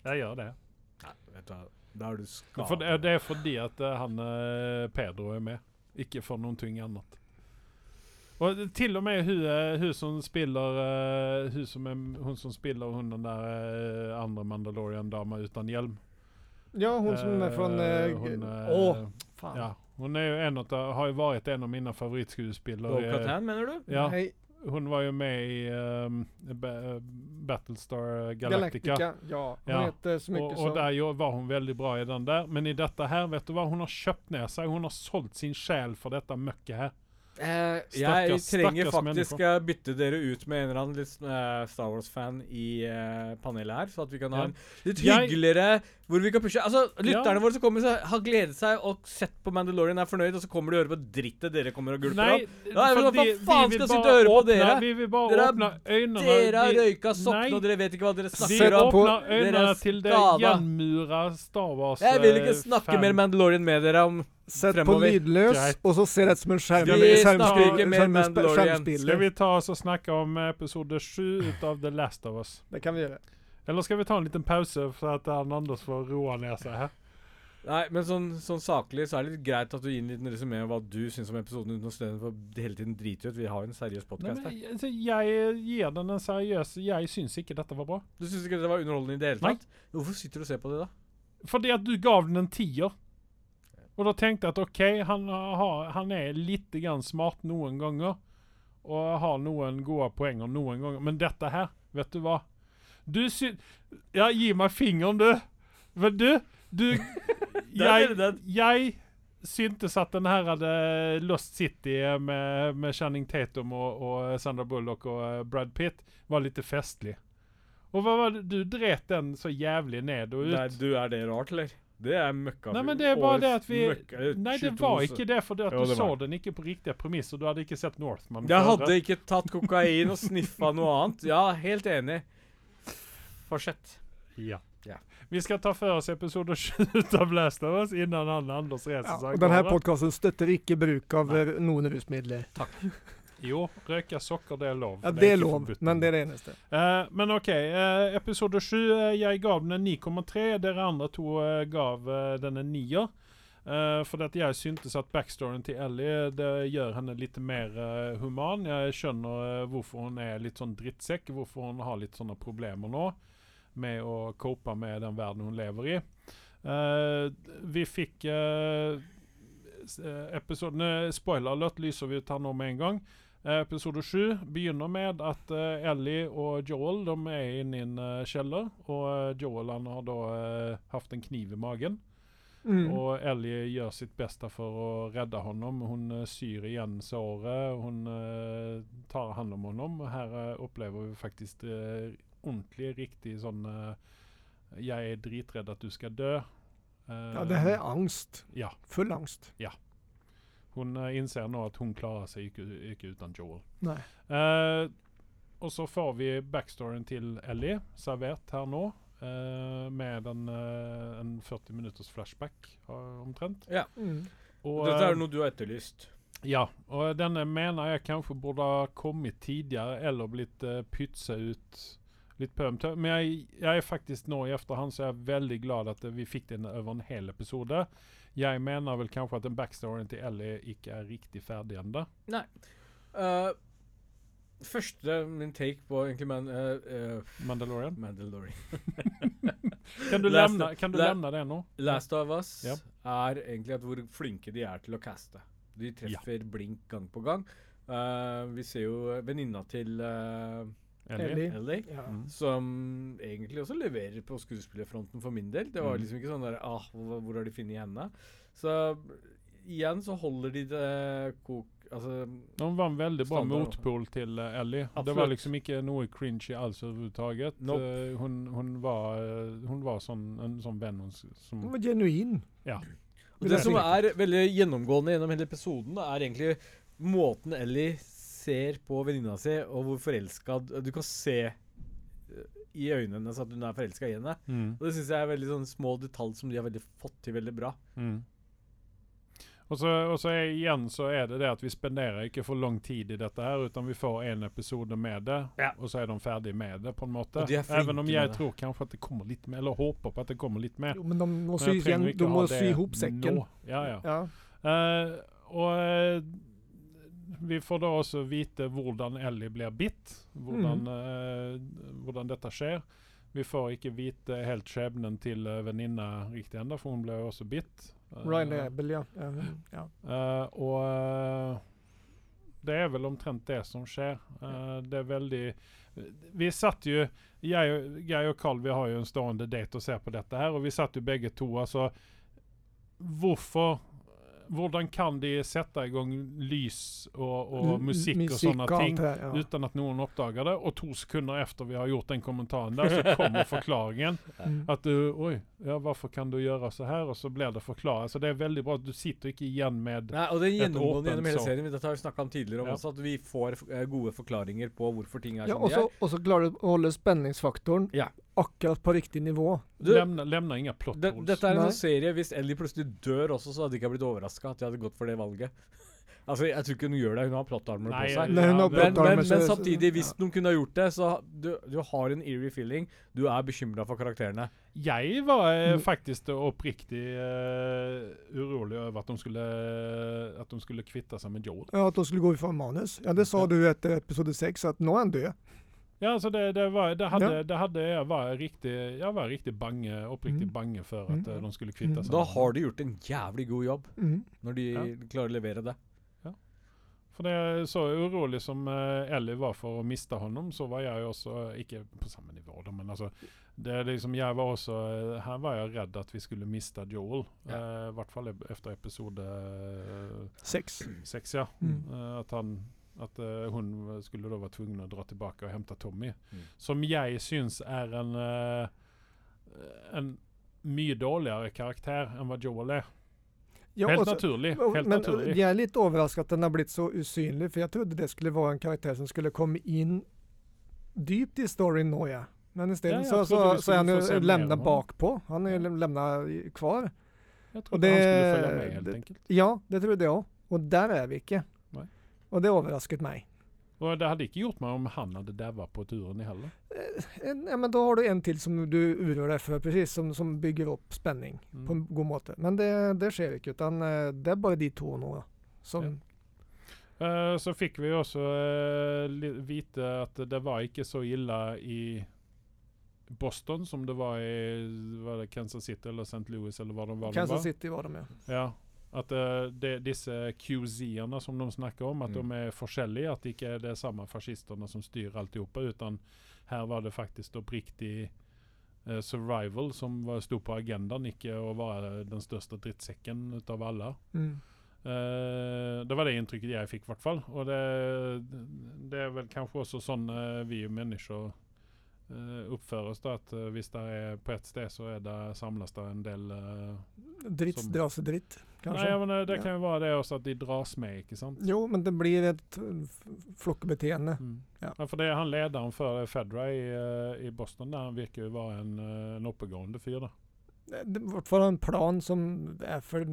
Jeg gjør det. Vet du hva, Da er du For det, det er fordi at eh, han eh, Pedro er med, ikke for noen ting annet. Og til og med hun, eh, hun som spiller hun, som er, hun som spiller hun den der andre Mandalorian-dama uten hjelm. Ja, hun som er fra hun, Å, faen. ja, Hun er jo en av, har jo vært en av mine favorittskuespillere. Bo-Katan, mener du? Ja, Nei, hun var jo med i um, Battlestar Galactica. Galactica. Ja, hun Ja, heter så mye och, og som der var hun veldig bra i den der. Men i dette her, vet du hva? Hun har kjøpt ned seg. Hun har sålt sin själ for dette møkket her. Eh, jeg trenger faktisk å bytte dere ut med en eller annen litt uh, Star Wars-fan i uh, panelet her, så at vi kan ha en litt hyggeligere Hvor vi kan pushe Altså, Ja. lytterne våre som kommer, så har gledet seg og sett på Mandalorian, er fornøyd, og så kommer de og hører på drittet dere kommer og gulper Nei, opp. Ja, hva faen vi skal sitte og høre på dere? Vi vil bare Dere er- åpne øynene. Dere har røyka sokkene, og dere vet ikke hva dere snakker om. på- åpner øynene til det gjenmura Star Wars Jeg vil ikke eh, snakke mer Mandalorian med dere om Sett på lydløs, Greit. og så ser det som en skjerm. Vi snakker ikke mer Mandalorian. Skal vi ta oss og snakke om episode sju av The Last of Us? Det kan vi gjøre. Eller skal vi ta en liten pause for at Anders får roa ned seg her? Nei, men sånn, sånn saklig så er det litt greit at du gir en liten resumé om hva du syns om episoden, uten å stå for hele tiden drite ut. Vi har jo en seriøs podkast her. men, altså, jeg gir den en seriøs Jeg syns ikke dette var bra. Du syns ikke det var underholdende i det hele tatt? Nei. Hvorfor sitter du og ser på det, da? Fordi at du gav den en tier. Og da tenkte jeg at OK, han, har, han er litt grann smart noen ganger. Og har noen gode poenger noen ganger. Men dette her, vet du hva? Du sy... Ja, gi meg fingeren, du. Men du, du [LAUGHS] jeg, jeg syntes at den her hadde Lost City med, med Channing Tatum og, og Sandra Bullock og eh, Brad Pitt var litt festlig. Og hva var det? Du dret den så jævlig ned og ut. Nei, du, er det rart, eller? Det er møkka. Nei, men det er bare det at vi møkka, eh, Nei, det var ikke det, for det at Jo, du så den ikke på riktige og Du hadde ikke sett Northman. Jeg hadde ikke tatt kokain og sniffa noe annet. Ja, helt enig. Fortsett. Ja. Ja. Vi skal ta for oss episode [LAUGHS] 7 av Blast of Us innan han Anders reiser Ja, og denne av podkasten støtter ikke bruk av nei. noen rusmidler. Jo, røyke sokker, det er lov. Ja, for det er lov, forbudt. men det er det eneste. Uh, men OK. Uh, episode 7, uh, jeg gav den en 9,3. Dere andre to gav den en 9. Uh, for at jeg syntes at backstoryen til Ellie det gjør henne litt mer human. Jeg skjønner hvorfor hun er litt sånn drittsekk, hvorfor hun har litt sånne problemer nå med å cope med den verden hun lever i. Vi fikk episoden Spoiler alert lyser vi ut her nå med en gang. Eh, Episode sju begynner med at uh, Ellie og Joel de er inne i en uh, kjeller. Og Joel han har da uh, hatt en kniv i magen. Mm. Og Ellie gjør sitt beste for å redde honom. Hun uh, syr igjen såret. Hun tar hånd om honom. Her opplever vi faktisk ordentlig, riktig sånn Jeg er dritredd at du skal dø. Ja, det her er angst. Ja. Full angst. Hun eh, innser nå at hun klarer seg ikke, ikke uten Joel. Nei. Eh, og så får vi backstoryen til Ellie servert her nå. eh, med en, eh, en 40 minutters flashback eh, omtrent. Mm. Og, Dette er noe du har etterlyst. ja, og denne mener jeg kanskje burde ha kommet tidligere eller blitt uh, pytsa ut litt på. Men jeg, jeg er faktisk nå i efterhand så er jeg veldig glad at vi fikk den over en hel episode. Jeg mener vel kanskje at den backstoryen til Ellie ikke er riktig ferdig ennå. Uh, første min take på egentlig man, uh, uh, Mandalorian. Mandalorian. [LAUGHS] Kan du, lämna, kan du lämna det nå? Last of Us Ja. er egentlig at hvor flinke de er til å caste. De treffer blink gang på gang. Vi ser jo venninna til Ellie? Ellie. Ellie, Ja. Mm. som egentlig også leverer på skuespillerfronten for min del. Det var Mm. liksom ikke sånn der ah, hvor, har de funnet henne? Så igjen så holder de det kok... Altså Hun var en veldig bra motpol til eh, Ellie. Det var liksom ikke noe cringy alls overhodet. Nope. Eh, hun, hun var, eh, hun var sånn, en sånn venn hun som Hun var genuin. Ja. Og det som er veldig gjennomgående gjennom hele episoden, er egentlig måten Ellie ser på venninna si, og hvor forelska Du kan se eh, i øynene hennes at hun er forelska i henne. mm. Og det syns jeg er veldig sånn små detalj som de har veldig fått til veldig bra. Mm. Og så, og så er, igjen så er det det at vi spenderer ikke for lang tid i dette her, utan vi får en episode med det, Ja. og så er de ferdig med det, på en måte. Og de er flinke om jeg tror kanskje at det kommer litt mer, eller håper på at det kommer litt mer. Jo, men de må sy, det ihop sekken. nå. Ja, ja. Ja. Uh, og eh, vi får da også vite hvordan Ellie blir bitt. Hvordan, eh, hvordan dette skjer. Vi får ikke vite helt skjebnen til uh, venninna riktig ennå, for hun ble jo også bitt. Uh, Ryan Abel, ja. ja. ja. eh, og eh, det er vel omtrent det som skjer. Eh, det er veldig Vi satt jo jeg, jeg og Carl vi har jo en stående date og ser på dette her, og vi satt jo begge to. altså Hvorfor Hvordan kan de sette i gang lys og, og musikk, musikk og sånne ting det ja. uten at noen oppdager det? Og to sekunder etter vi har gjort den kommentaren der, så kommer [LAUGHS] forklaringen. At du Oi, ja, hvorfor kan du gjøre så her? Og så blir det forklart. Så det er veldig bra at du sitter ikke igjen med Nei, og det er gjennomgående gjennom hele serien. Dette har vi snakka om tidligere om Ja. også, at vi får eh, gode forklaringer på hvorfor ting er Ja, som de er. og så klarer du å holde spenningsfaktoren Ja. Akkurat på riktig nivå. Du, Lemner lemna inga plot holes. De, dette er en sånn serie Hvis Ellie plutselig dør også, så hadde jeg ikke blitt overraska at jeg hadde gått for det valget. altså, Jeg tror ikke hun gjør det. Hun har plottarmer på seg. Nei, hun har det- Men, men, men samtidig, hvis ja. noen kunne ha gjort det, så du, du har en eerie feeling. Du er bekymra for karakterene. Jeg var eh, Mm. faktisk oppriktig uh, urolig over at de skulle At de skulle kvitte seg med Joel. Ja, At de skulle gå ifra manus. Ja, det sa du etter episode seks, at nå er han død. Ja, altså det, det var Det hadde, Ja. det hadde jeg var riktig Jeg var riktig bange, oppriktig Mm. bange for at Mm. eh, de skulle kvitte Mm. seg. Da har de gjort en jævlig god jobb, Mm. når de Ja. klarer å levere det. For det er så urolig som eh, Ellie var for å miste honom, så var jeg også Ikke på samme nivå, da, men altså det er liksom, jeg var også, eh, Her var jeg redd at vi skulle miste Joel. Ja. eh, I hvert fall etter episode eh, Seks. seks, ja. Mm. Eh, at han at uh, hun skulle da være tvungen å dra tilbake og hente Tommy. Mm. Som jeg syns er en uh, En mye dårligere karakter enn hva Joel er. Ja, helt også, naturlig. Helt men naturlig. jeg er litt overrasket at den har blitt så usynlig, for jeg trodde det skulle være en karakter som skulle komme inn dypt i storyen nå, ja. Men isteden ja, så, så, så er han jo honom. bakpå. Han er jo lämna kvar. Jeg trodde det- han skulle følge med, helt enkelt. Ja, det trodde jeg òg. Og der er vi ikke. Og det overrasket meg. Og det hadde ikke gjort meg om han hadde daua på turen i heller. En, ja, men da har du en til som du uroer deg for, precis, som, som bygger opp spenning Mm. på en god måte. Men det, det skjer ikke, utan eh, det er bare de to nå. Som, Eh, så fikk vi også uh, vite at det var ikke så ille i Boston som det var i var det Kansas City eller St. Louis eller hva det var. Kansas. City var de ja. Ja. At uh, de, disse QZ-ene som de snakker om, at Mm. de er forskjellige. At det ikke er det samme fascistene som styrer alltihopa, utan her var det faktisk oppriktig uh, survival som var- sto på agendaen, ikke å være den største drittsekken ut av alle. Mm. Uh, det var det inntrykket jeg fikk, i hvert fall. Og det, det er vel kanskje også sånn eh, vi mennesker uh, oss. da, At eh, hvis det er på ett sted, så er det, samles det en del uh, Dritt Som- dras dritt, kanskje. Nei, men eh, det kan jo være det også at de dras med, ikke sant? Jo, men det blir et flokkebeteende. f- Mm. Ja. Ja, for det er han lederen for Fedra i, eh, i Boston, der han virker jo være en, eh, en oppegående fyr. da. Det er i hvert fall en plan som er for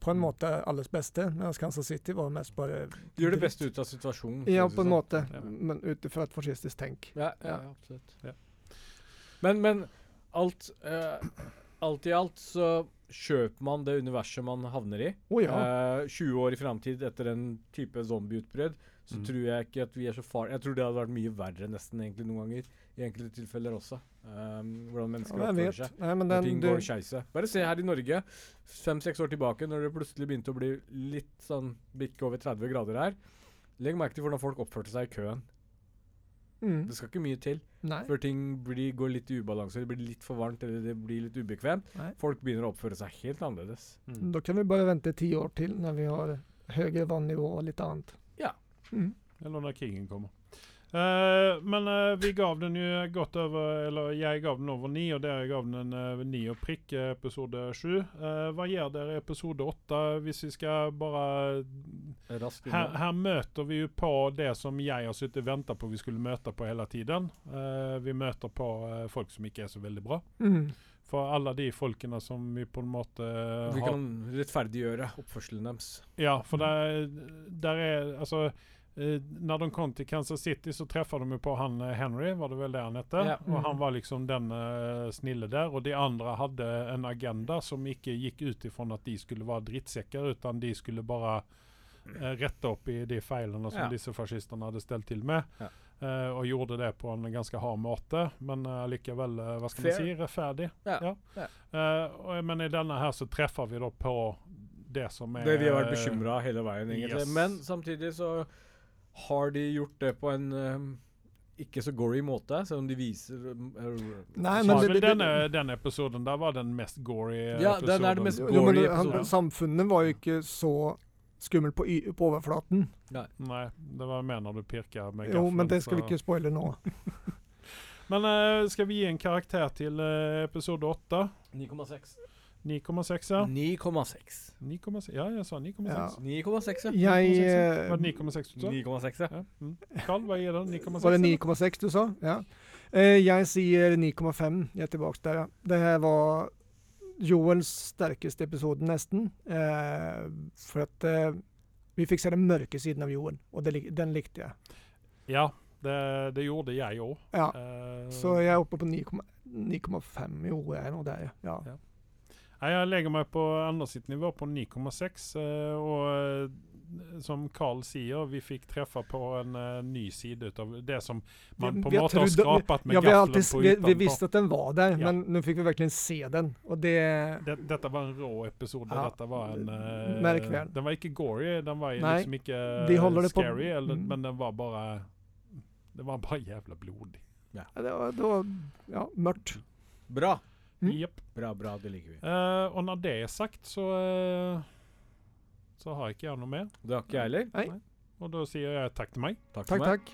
på en Mm. måte alles beste, mens Kansas City var mest bare Gjør det beste ut av situasjonen. Ja, på en måte, Ja. men ut fra et fascistisk tenk. Ja, ja, Ja. absolutt. Ja. Men, men alt eh, Alt i alt så kjøper man det universet man havner i. Oh, ja. Eh, 20 år i framtid etter en type zombieutbrudd, så Mm. tror jeg ikke at vi er så far... Jeg tror det hadde vært mye verre nesten egentlig noen ganger. I enkelte tilfeller også. Um, hvordan mennesker ja, oppfører seg. Nei, men Når den, ting du, går skeise. Bare se her i Norge, fem-seks år tilbake, når det plutselig begynte å bli litt sånn bikke over 30 grader her. Legg merke til hvordan folk oppførte seg i køen. Mm, Det skal ikke mye til Nei. før ting blir, går litt i ubalanse, det blir litt for varmt eller det blir litt ubekvemt. Nei. Folk begynner å oppføre seg helt annerledes. Mm. Da kan vi bare vente ti år til når vi har høyere vannivå og litt annet. Ja. Mm. Eller når krigen kommer. Eh, men uh, vi gav den jo godt over Eller jeg gav den over ni, og dere gav den en eh, ni og prikk, episode sju. Eh, hva gjør dere i episode åtte, hvis vi skal bare her, her møter vi jo på det som jeg har sittet og venta på vi skulle møte på hele tiden. Eh, vi møter på folk som ikke er så veldig bra. Mm. For alle de folkene som vi på en måte Vi har kan rettferdiggjøre oppførselen deres. Ja, for der, der er Altså eh, Når de kom til Kansas City, så treffer de på han eh, Henry, var det vel det han hette? Ja. Og Mm. han var liksom den uh, snille der. Og de andre hadde en agenda som ikke gikk ut ifra at de skulle være drittsekker, utan de skulle bare uh, rette opp i de feilene som Ja. disse fascistene hadde stelt til med. Ja. Uh, og gjorde det på en ganske hard måte, men uh, likevel, uh, hva skal Fair. man si, rettferdig. Ja. Ja. Ja. Eh, men i denne her så treffer vi da på det som er Det vi har vært bekymra hele veien, egentlig. yes. Men samtidig så har de gjort det på en um, ikke så gory måte, selv om de viser um, uh, Nei, men det- det- denne, denne episoden der var den mest gory ja, Ja, den er den mest gory jo, men han, episoden. samfunnet var jo ikke så skummelt på, på overflaten. Nei, det var mener du pirka med Jo, men det skal vi ikke spoile nå. [LAUGHS] [LAUGHS] Men uh, skal vi gi en karakter til uh, episode 8? 9,6. 9,6, ja. 9,6. 9,6 Ja, jeg sa 9,6. Ja. 9,6, ja. Jeg 9,6, eh, Var det 9,6 du sa? 9,6, ja. Ja. Mm. Carl, hva gir den? 9,6? Var det 9,6 du sa? Ja. Eh, jeg sier 9,5. Jeg er tilbake der, ja. Det her var Joels sterkeste episode, nesten. Eh, for at eh, vi fikk se den mørke siden av Joel, og det, den likte jeg. Ja, det, det gjorde jeg òg. Ja. Eh, Så jeg er oppe på 9,5. 9,5 jo, jeg er nå der, ja. Ja. Nei, jeg legger meg på enda sitt nivå, på 9,6. eh, og eh, som Carl sier, vi fikk treffe på en eh, ny side ut av det som man på en måte har skrapet med Ja, vi, gaffelen alltid, på vi, vi visste at den var der, Ja. men nå fikk vi virkelig se den. Og det Det, dette var en rå episode. Ja, Dette var en uh. Den var ikke gory, den var Nei, liksom ikke de scary, eller, Mm. men den var bare Det var bare jævla blodig. ja, det, var, det var ja, mørkt. Bra. Mm. Yep. Bra, bra, det liker vi. Uh, og når det er sagt, så uh, Så har ikke jeg noe mer. Det har ikke jeg heller. Nei. Nei. Og da sier jeg takk til meg. Takk, takk. takk.